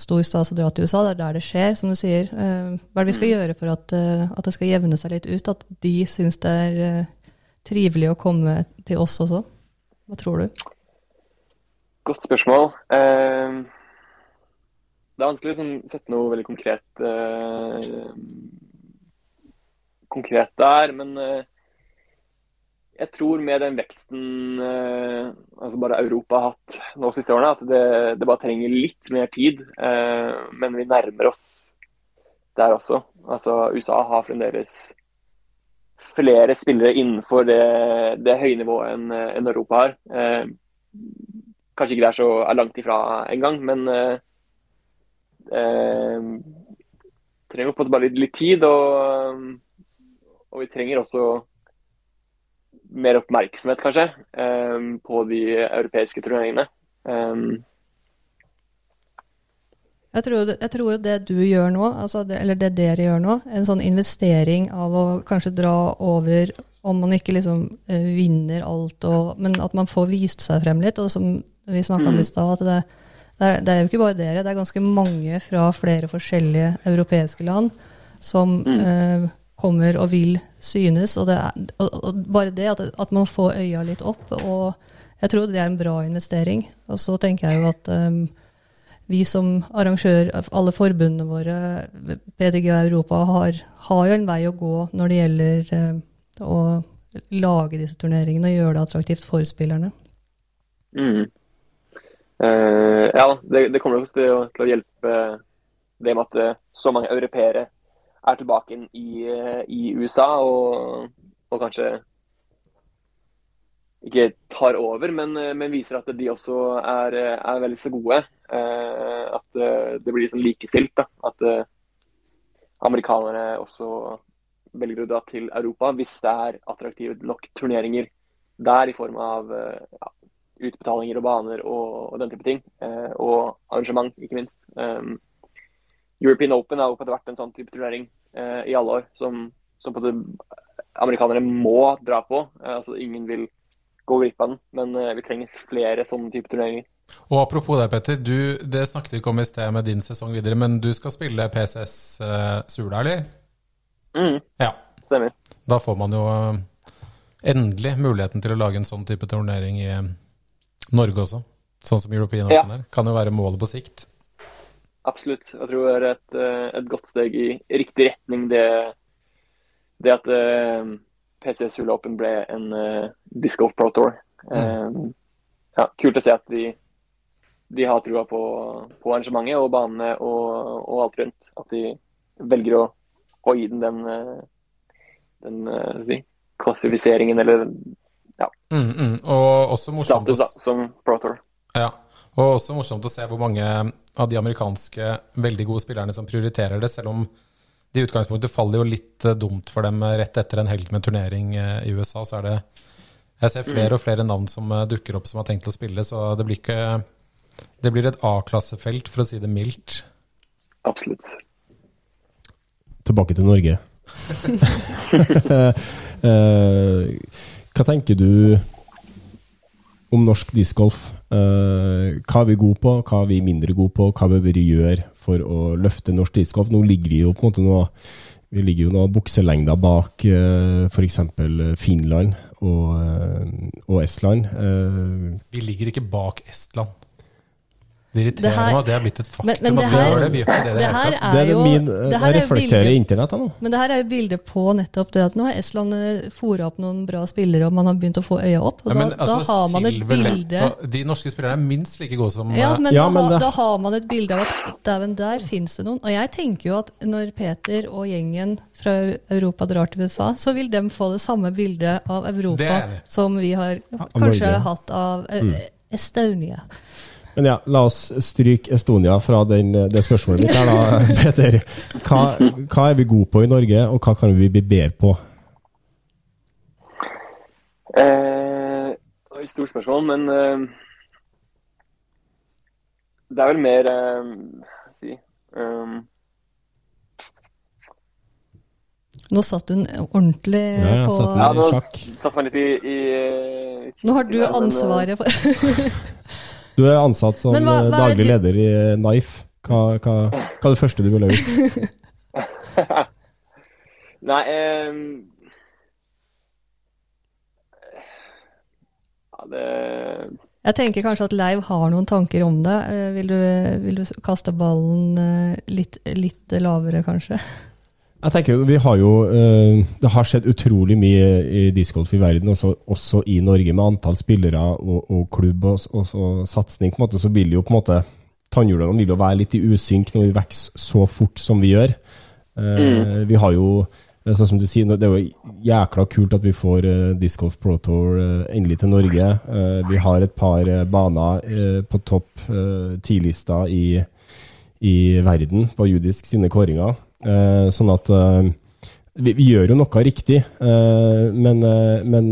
stor stas å dra til USA, det er der det skjer, som du sier. Eh, hva er det vi skal gjøre for at, eh, at det skal jevne seg litt ut? At de syns det er eh, trivelig å komme til oss også? Hva tror du? Godt spørsmål. Eh, det er vanskelig å liksom, sette noe veldig konkret eh, konkret der, men eh, jeg tror med den veksten eh, altså bare Europa har hatt nå siste årene, at det, det bare trenger litt mer tid. eh, men vi nærmer oss der også. Altså USA har fremdeles flere spillere innenfor det, det høye nivået enn en Europa har. Eh, kanskje ikke det er så langt ifra engang, men eh, eh, trenger på en måte bare litt, litt tid. Og, og vi trenger også mer oppmerksomhet, kanskje, um, på de europeiske turneringene. Um. Jeg tror, jeg tror det du gjør nå, altså det, eller det dere gjør nå, en sånn investering av å kanskje dra over om man ikke liksom eh, vinner alt, og, men at man får vist seg frem litt. Og som vi snakka om i stad, at det, det, er, det er jo ikke bare dere, det er ganske mange fra flere forskjellige europeiske land som eh, kommer og vil synes. Og, er, og, og bare det at, at man får øya litt opp. og jeg tror det er en bra investering. Og så tenker jeg jo at um, vi som arrangør, alle forbundene våre, PDG Europa, har, har, jo en vei å gå når det gjelder um, å lage disse turneringene og gjøre det attraktivt for spillerne. Mm. Uh, ja, det, det kommer nok til å, til å, hjelpe det med at uh, så mange europeere er tilbake i, i USA, og, og kanskje ikke tar over, men, eh, men, viser at de også er, er veldig så gode. Eh, at eh, det blir liksom likestilt. Da. At eh, amerikanere også velger å dra til Europa hvis det er attraktive nok turneringer der i form av eh, ja, utbetalinger og baner og, og, den type ting. Eh, og arrangement, ikke minst. European Open har jo vært en sånn type turnering i alle år som, som amerikanere må dra på. altså Ingen vil gå glipp av den. Men eh, vi trenger flere sånne type turneringer. Og Apropos deg, Petter. Du, det snakket vi ikke om i sted med din sesong videre, men du skal spille PCS eh, Sula, eller? Mm. Ja. Stemmer. Da får man jo uh, endelig muligheten til å lage en sånn type turnering i Norge også. Sånn som European ja. Open er. Kan jo være målet på sikt. Absolutt. Jeg tror det er et, et godt steg i riktig retning, det, det at PCS Sula Open ble en uh, Disc Golf Pro Tour. Um, ja, kult å se at de, de har trua på, på, arrangementet og banene og, og, alt rundt. At de velger å, å gi den den, eh, den uh, si, klassifiseringen eller ja. Mm, mm. Og også morsomt status da, som Pro Tour. Ja, og også morsomt å se hvor mange av de amerikanske veldig gode spillerne som prioriterer det, selv om det i utgangspunktet faller jo litt uh, dumt for dem rett etter en helg med turnering uh, i USA. Så er det Jeg ser flere og flere navn som dukker opp som har tenkt å spille, så det blir ikke Det blir et A-klassefelt, for å si det mildt. Absolutt. Tilbake til Norge. hva tenker du om norsk discgolf? Hva er vi gode på, hva er vi mindre gode på, hva bør vi gjøre for å løfte norsk discgolf. Nå ligger vi jo på en måte noe, vi ligger jo noen bukselengder bak uh, eh, f.eks. Finland og, uh, og Estland. Uh, vi ligger ikke bak Estland. Det irriterer meg at det er blitt et faktum. Men, men det, her, det, vi det, det, her er det er jo, min, det her reflekterer internett nå. Men det her er jo bildet på nettopp det at nå har Estland eh, fora opp noen bra spillere, og man har begynt å få øya opp. og ja, men, da, altså, da, har man et bilde De norske spillerne er minst like gode som Ja, men, ja, da, men da, har man et bilde av at dæven, der finnes det noen. Og jeg tenker jo at når Peter og gjengen fra Europa drar til USA, så vil de få det samme bildet av Europa som vi har kanskje hatt av eh, mm. Estonia. Men ja, la oss stryke Estonia fra den, det spørsmålet mitt her, da, Peter. Hva, hva, er vi gode på i Norge, og hva kan vi bli bedre på? Eh, stort spørsmål, men eh, det er vel mer eh, si um, Nå satt hun ordentlig ja, på satt Ja, nå satt man litt i, i, i Nå har du ansvaret for Du er ansatt som hva, hva daglig du... leder i Knife. Hva, hva, hva, er det første du ville gjort? Nei um... Ja, det Jeg tenker kanskje at Leiv har noen tanker om det. Eh, vil du, vil du kaste ballen eh, litt, litt lavere, kanskje? Jeg tenker vi har jo uh, Det har skjedd utrolig mye i discgolf i verden, også, også, i Norge, med antall spillere og, og klubb og, og, og, satsing. på en måte, Så vil jo på en måte Tannhjulene vil jo være litt i usynk når vi vokser så fort som vi gjør. Uh, mm. Vi har jo sånn som du sier, Det er jo jækla kult at vi får uh, Disc Golf Pro Tour uh, endelig til Norge. Uh, vi har et par baner på topp ti-lista i, i verden på judisk sine kåringer. Uh, sånn at uh, vi, vi, gjør jo noe riktig, uh, men, men,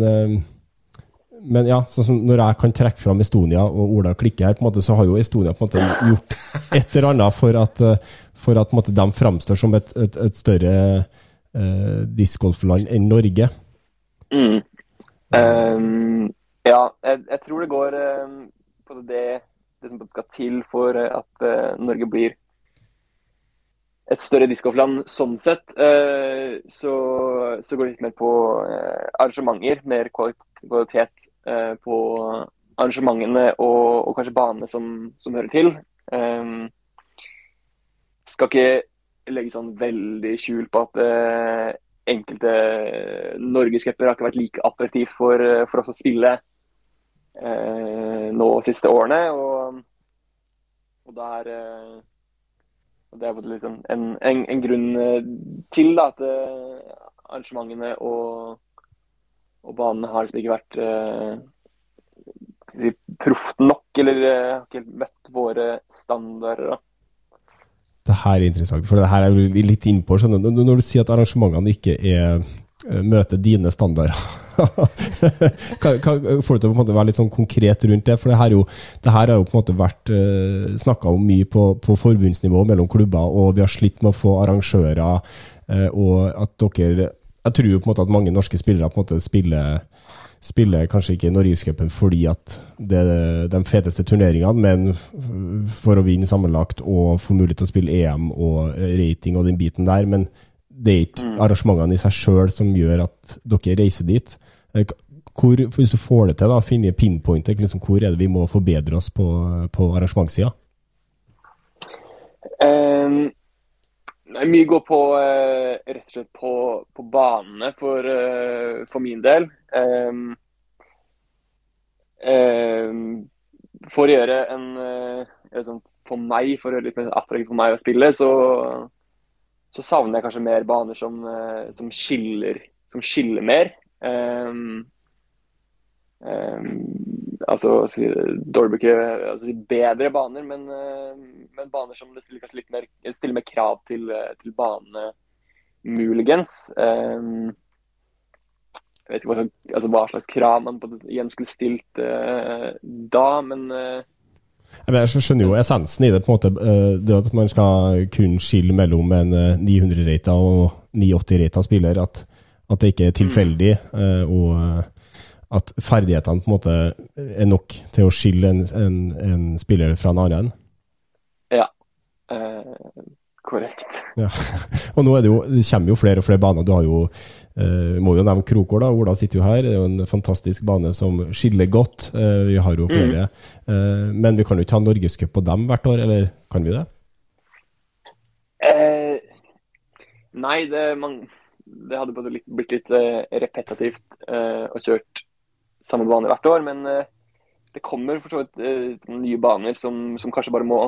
men ja, sånn som når jeg kan trekke fram Estonia og Ola klikker her, på en måte, så har jo Estonia på en måte gjort et eller annet for at, eh, for at måte, de framstår som et, et, et større uh, discgolfland enn Norge. Mm. Um, ja, jeg, jeg, tror det går um, på det, det som skal til for at uh, Norge blir et større discgolfland sånn sett. Uh, så, så, går det litt mer på arrangementer, mer kvalitet på arrangementene og, og kanskje banene som, som, hører til. Skal ikke legge sånn veldig skjul på at enkelte norgescuper har ikke vært like attraktivt for, eh, for oss å spille nå de siste årene. Og, og er, uh, det er liksom en, en, en, grunn til da, at arrangementene og, og banene har liksom ikke vært proft nok, eller har ikke møtt våre standarder. da. Det her er interessant, for det her er vi litt innpå. Når du sier at arrangementene ikke er, eh, møter dine standarder, får du til å være litt sånn konkret rundt det? For det her, jo, det her har jo på en måte vært uh, eh, snakka om mye på, på, forbundsnivå mellom klubber, og vi har slitt med å få arrangører, uh, og at dere Jeg tror jo på en måte at mange norske spillere på en måte spiller spiller kanskje ikke Norgescupen fordi at det er de feteste turneringene, men for å vinne sammenlagt og få mulighet til å spille EM og rating og den biten der. Men det er ikke mm. arrangementene i seg sjøl som gjør at dere reiser dit. Eh, hvor, hvis du får det til, da, finne pinpointet, liksom, hvor er det vi må forbedre oss på, på arrangementssida? Um, mye går på uh, rett og slett på, på banene for, uh, for min del. Um, um, for å gjøre en liksom, For meg, for å gjøre litt mer attraktivt for meg å spille, så, så savner jeg kanskje mer baner som, som, skiller, som skiller mer. Um, altså dårlig ikke altså, bedre baner, men, men, baner som det stiller kanskje litt mer, stiller mer krav til, til banene, muligens. Um, jeg vet ikke hva, altså, hva, slags krav man igjen skulle stilt uh, da, men uh, jeg skjønner jo essensen i det. på en måte, uh, det At man skal kun skille mellom en 900-rata og 980-rata spiller. At, at, det ikke er tilfeldig. og at ferdighetene på en måte er nok til å skille en, en, en spiller fra en annen? Ja. korrekt. Ja. Og nå er det jo, det kommer jo flere og flere baner. Du har jo Uh, må jo nevne Krokål, da. Ola sitter jo her. Det er jo en fantastisk bane som skiller godt. Uh, vi har jo mm. flere. Mm. Men vi kan jo ikke ha norgescup på dem hvert år, eller kan vi det? nei, det, man, det, hadde blitt, blitt litt repetitivt å kjørt samme bane hvert år. Men det kommer for så vidt nye baner som, som kanskje bare må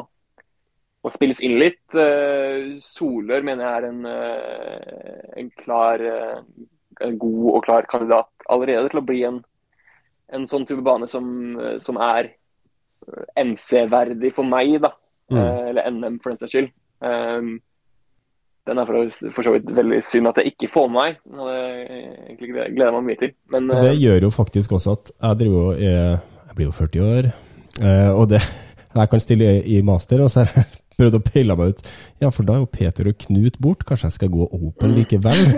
må spilles inn litt. Uh, Solør mener jeg er en, uh, en klar uh, en god og klar kandidat allerede til å bli en, en sånn type bane som, som er MC-verdig for meg, da. Mm. eller NM, for den saks skyld. Um, den er for, for, så vidt veldig synd at jeg ikke får med meg. Det gleder egentlig gleda meg mye til. Men, det gjør jo faktisk også at jeg driver jo Jeg blir jo 40 år, og det jeg kan stille i master, og så er jeg prøvde å peile meg ut. Ja, for da er jo Peter og Knut bort. Kanskje jeg skal gå open likevel?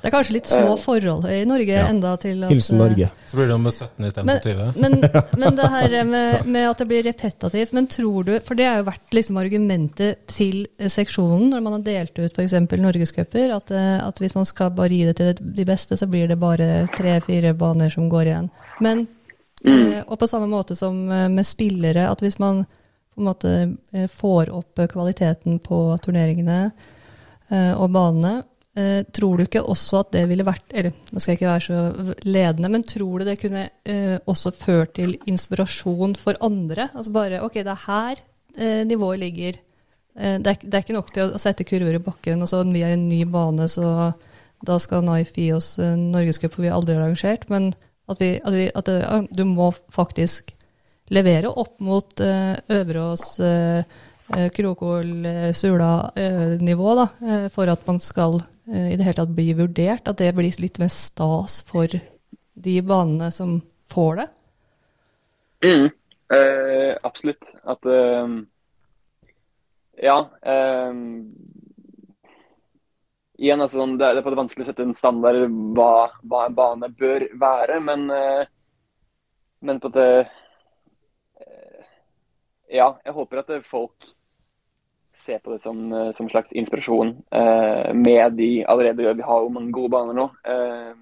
det er kanskje litt små forhold i Norge ja. enda til at Hilsen Norge. Så blir det med 17 istedenfor 20. Men, men, det her med, med, at det blir repetativt, men tror du For det har jo vært liksom argumentet til seksjonen når man har delt ut f.eks. norgescuper, at, at hvis man skal bare gi det til de beste, så blir det bare tre-fire baner som går igjen. Men mm. Og på samme måte som med spillere, at hvis man på en måte eh, får opp kvaliteten på turneringene eh, og banene. Eh, tror du ikke også at det ville vært Eller nå skal jeg ikke være så ledende, men tror du det kunne også ført til inspirasjon for andre? Altså bare OK, det er her nivået ligger. Det er, det er, ikke nok til å sette kurver i bakken, og så vi er en ny bane, så da skal Naif gi oss norgescup, for vi har aldri arrangert. Men at, vi, at, vi, at det, du må faktisk levere opp mot uh, Øverås, uh, Krokol, Sula-nivå, da, for at man skal i det hele tatt bli vurdert. At det blir litt mer stas for de banene som får det? Mm, eh, absolutt. At eh, Ja. Eh, igjen, altså, sånn, det, er, det er vanskelig å sette en standard hva, hva en bane bør være, men, eh, men på eh, Ja, jeg håper at folk ser på det som, eh, som slags inspirasjon eh, med de allerede Vi har jo mange gode baner nå. Eh,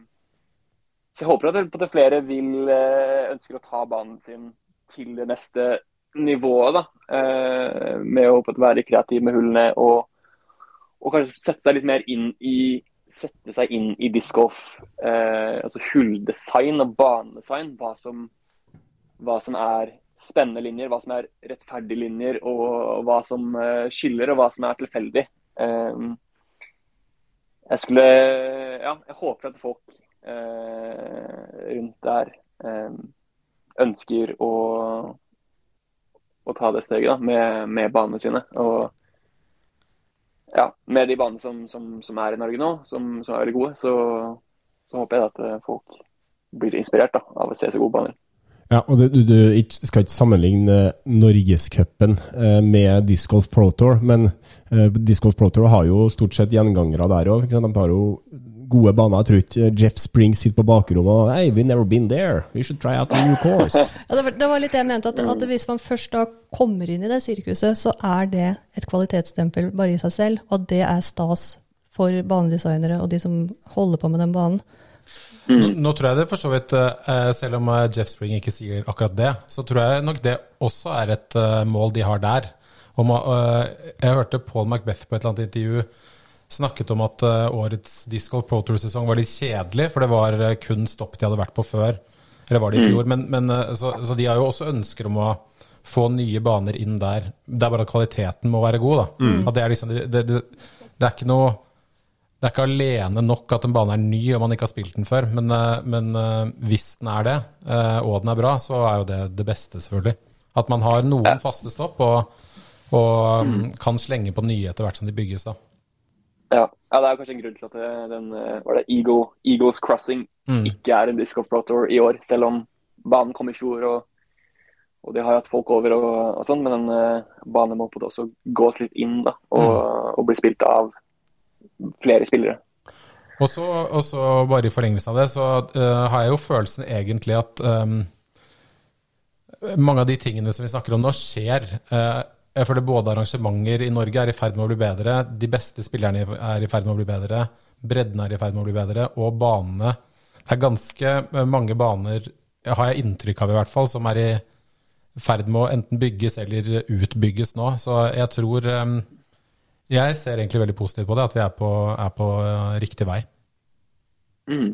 så jeg håper at på flere vil eh, ønsker å ta banen sin til det neste nivået. da, eh, Med å håpe en være kreativ med hullene og, og kanskje sette seg litt mer inn i sette seg inn i discgolf, eh, altså hulldesign og banedesign. Hva som, hva som er spennende linjer, hva som er rettferdige linjer, og hva som eh, skiller, og hva som er tilfeldig. Eh, jeg skulle Ja, jeg håper at folk eh, rundt der eh, ønsker å, å ta det steget da, med, med banene sine. Og ja, med de banene som, som, som er i Norge nå, som, som er veldig gode, så, så håper jeg at eh, folk blir inspirert da, av å se så gode baner. Ja, og du, du, du skal ikke sammenligne Norgescupen eh, med Disc Golf Pro Tour, men eh, Disc Golf Pro Tour har jo stort sett gjengangere der òg. De har jo gode baner. Jeg tror ikke Jeff Springs sitter på bakrommet og Hey, we've never been there. We should try out a new course. Ja, det var litt det jeg mente, at, at hvis man først da kommer inn i det sirkuset, så er det et kvalitetsstempel bare i seg selv, og det er stas for banedesignere og de som holder på med den banen. Nå, nå tror jeg det for så vidt, eh, selv om eh, Jeff Spring ikke sier akkurat det, så tror jeg nok det også er et uh, mål de har der. Om, uh, jeg hørte Paul Macbeth på et eller annet intervju snakket om at uh, årets Disc Golf Pro Tour-sesong var litt kjedelig, for det var eh, kun stopp de hadde vært på før. Eller var det i fjor? Men, men, eh, så, så de har jo også ønsker om å få nye baner inn der. Det er bare at kvaliteten må være god. da. At det, er liksom, det, det, det er ikke noe det er ikke alene nok at en bane er ny og man ikke har spilt den før, men, eh, men eh, hvis den er det, eh, og den er bra, så er jo det det beste, selvfølgelig. At man har noen faste stopp og, og mm, kan slenge på nye etter hvert som de bygges. da. Ja, ja det er kanskje en grunn til at den var det Eagle, Eagles Crossing Mm. ikke er en Disc Operator i år, selv om banen kom i fjor og, og de har hatt folk over og, og sånn, men den banen må på det også gås litt inn da, og, og bli spilt av flere spillere. Og så bare i forlengelse av det, så uh, har jeg jo følelsen egentlig at um, mange av de tingene som vi snakker om nå, skjer. Uh, jeg føler både arrangementer i Norge er i ferd med å bli bedre, de beste spillerne er i ferd med å bli bedre, bredden er i ferd med å bli bedre, og banene Det er ganske mange baner, har jeg inntrykk av i hvert fall, som er i ferd med å enten bygges eller utbygges nå. Så jeg tror ehm, Jeg ser egentlig veldig positivt på det, at vi er på, er på eh, riktig vei. Mm.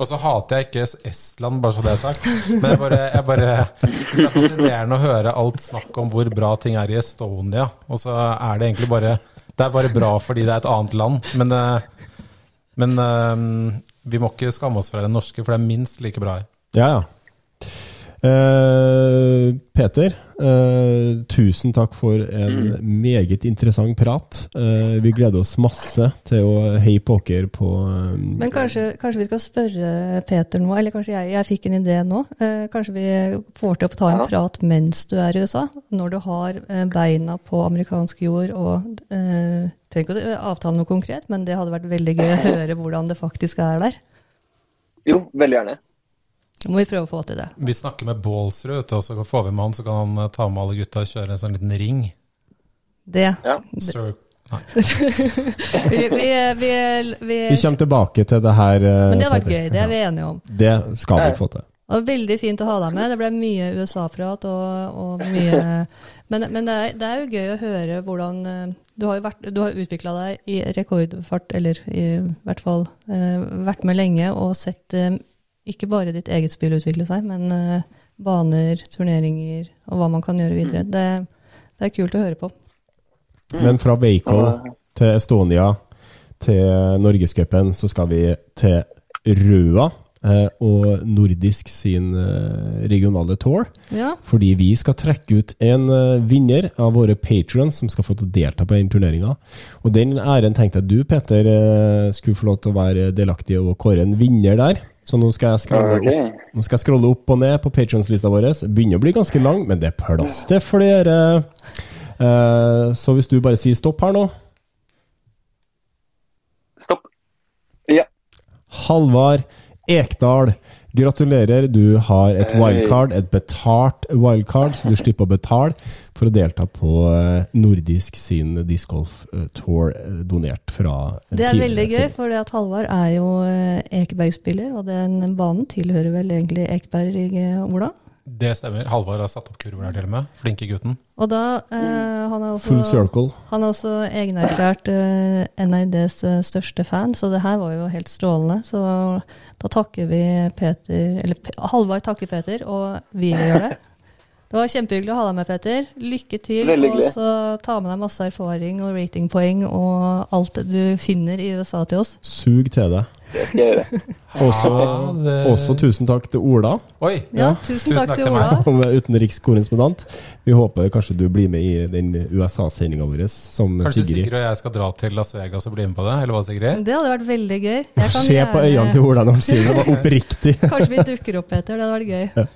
Og så hater jeg ikke Estland, bare så det er sagt. Men jeg bare, jeg bare det er fascinerende å høre alt snakk om hvor bra ting er i Estonia. Og så er det egentlig bare Det er bare bra fordi det er et annet land. Men, eh, men eh, vi må ikke skamme oss fra det norske, for det er minst like bra her. Ja, ja. Eh, Peter, uh, tusen takk for en meget interessant prat. Uh, vi gleder oss masse til å heie poker på Men kanskje, kanskje vi skal spørre Peter nå, eller kanskje jeg, jeg fikk en idé nå. Eh, kanskje vi får til å ta en Ja. prat mens du er i USA, når du har beina på amerikansk jord og uh, Trenger ikke å avtale noe konkret, men det hadde vært veldig gøy å høre hvordan det faktisk er der. Jo, veldig gjerne. Må vi prøve å få til det. Vi snakker med Baalsrud, og så får vi med han, så kan han eh, ta med alle gutta og kjøre en sånn liten ring. Det. Ja. Sir, nei. Vi, vi, vi, vi, Vi kommer tilbake til det her. eh, men det har vært gøy, det er vi enige om. Det skal vi få til. Det var veldig fint å ha deg med. Det ble mye USA-prat og, og mye Men, men det, er, det er jo gøy å høre hvordan eh, Du har jo vært, du har utvikla deg i rekordfart, eller i hvert fall eh, vært med lenge og sett ikke bare ditt eget spill utvikle seg, men uh, baner, turneringer og hva man kan gjøre videre. Det, det er kult å høre på. Men fra Waco til Estonia til Norgescupen så skal vi til Røa eh, og Nordisk sin eh, regionale tour. Ja, Fordi vi skal trekke ut en eh, vinner av våre patrons som skal få til å delta på den turneringa. Og den æren tenkte jeg du, Petter, eh, skulle få lov til å være delaktig og kåre en vinner der. Så nå skal jeg scrolle Ok. opp, nå skal jeg scrolle opp og ned på patrons-lista vår. Begynner å bli ganske lang, men det er plass til flere. Uh, så hvis du bare sier stopp her nå Stopp. Ja. Halvard Ekdal, gratulerer. Du har et wildcard, et betalt wildcard, så du slipper å betale for å delta på eh, Nordisk sin discgolf eh, tour, eh, donert fra Det er veldig gøy, for det at Halvard er jo Ekeberg-spiller, og den banen tilhører vel egentlig Ekeberg, Ola? Det stemmer. Halvard har satt opp kurver der til og med. Flinke gutten. Og da eh, han er også Full circle. Han er også egenerklært eh, NIDs største fan, så det her var jo helt strålende. Så da takker vi Peter Eller Halvard takker Peter, og vi gjør det. Det var kjempehyggelig å ha deg med, Peter. Lykke til. Og så ta med deg masse erfaring og ratingpoeng og alt du finner i USA til oss. Sug til deg. Det skal jeg gjøre. Også, Ja, det- også tusen takk til Ola, Oi! Ja, Ja. tusen, Tusen takk takk til Ola. som utenrikskorrespondent. Vi håper kanskje du blir med i den USA-sendinga vår som Kanskje Sigrid. Sigrid og jeg skal dra til Las Vegas og bli med på det? Eller hva, Sigrid? Det hadde vært veldig gøy. Jeg kan Se på øynene til Ola når han sier det. var oppriktig. Kanskje vi dukker opp, etter, Det hadde vært gøy.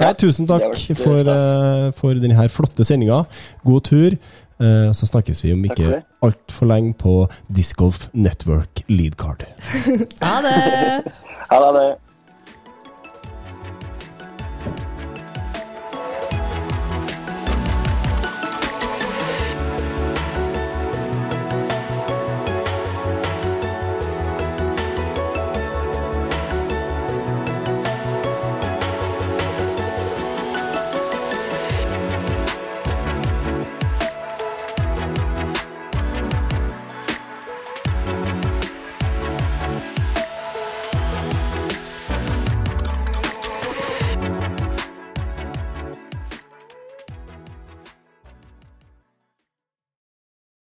Nei, tusen takk for, eh, for denne flotte sendinga. God tur. Eh, Så snakkes vi om ikke altfor lenge på Disc Golf Network Leadcard. Ha det! Ha det.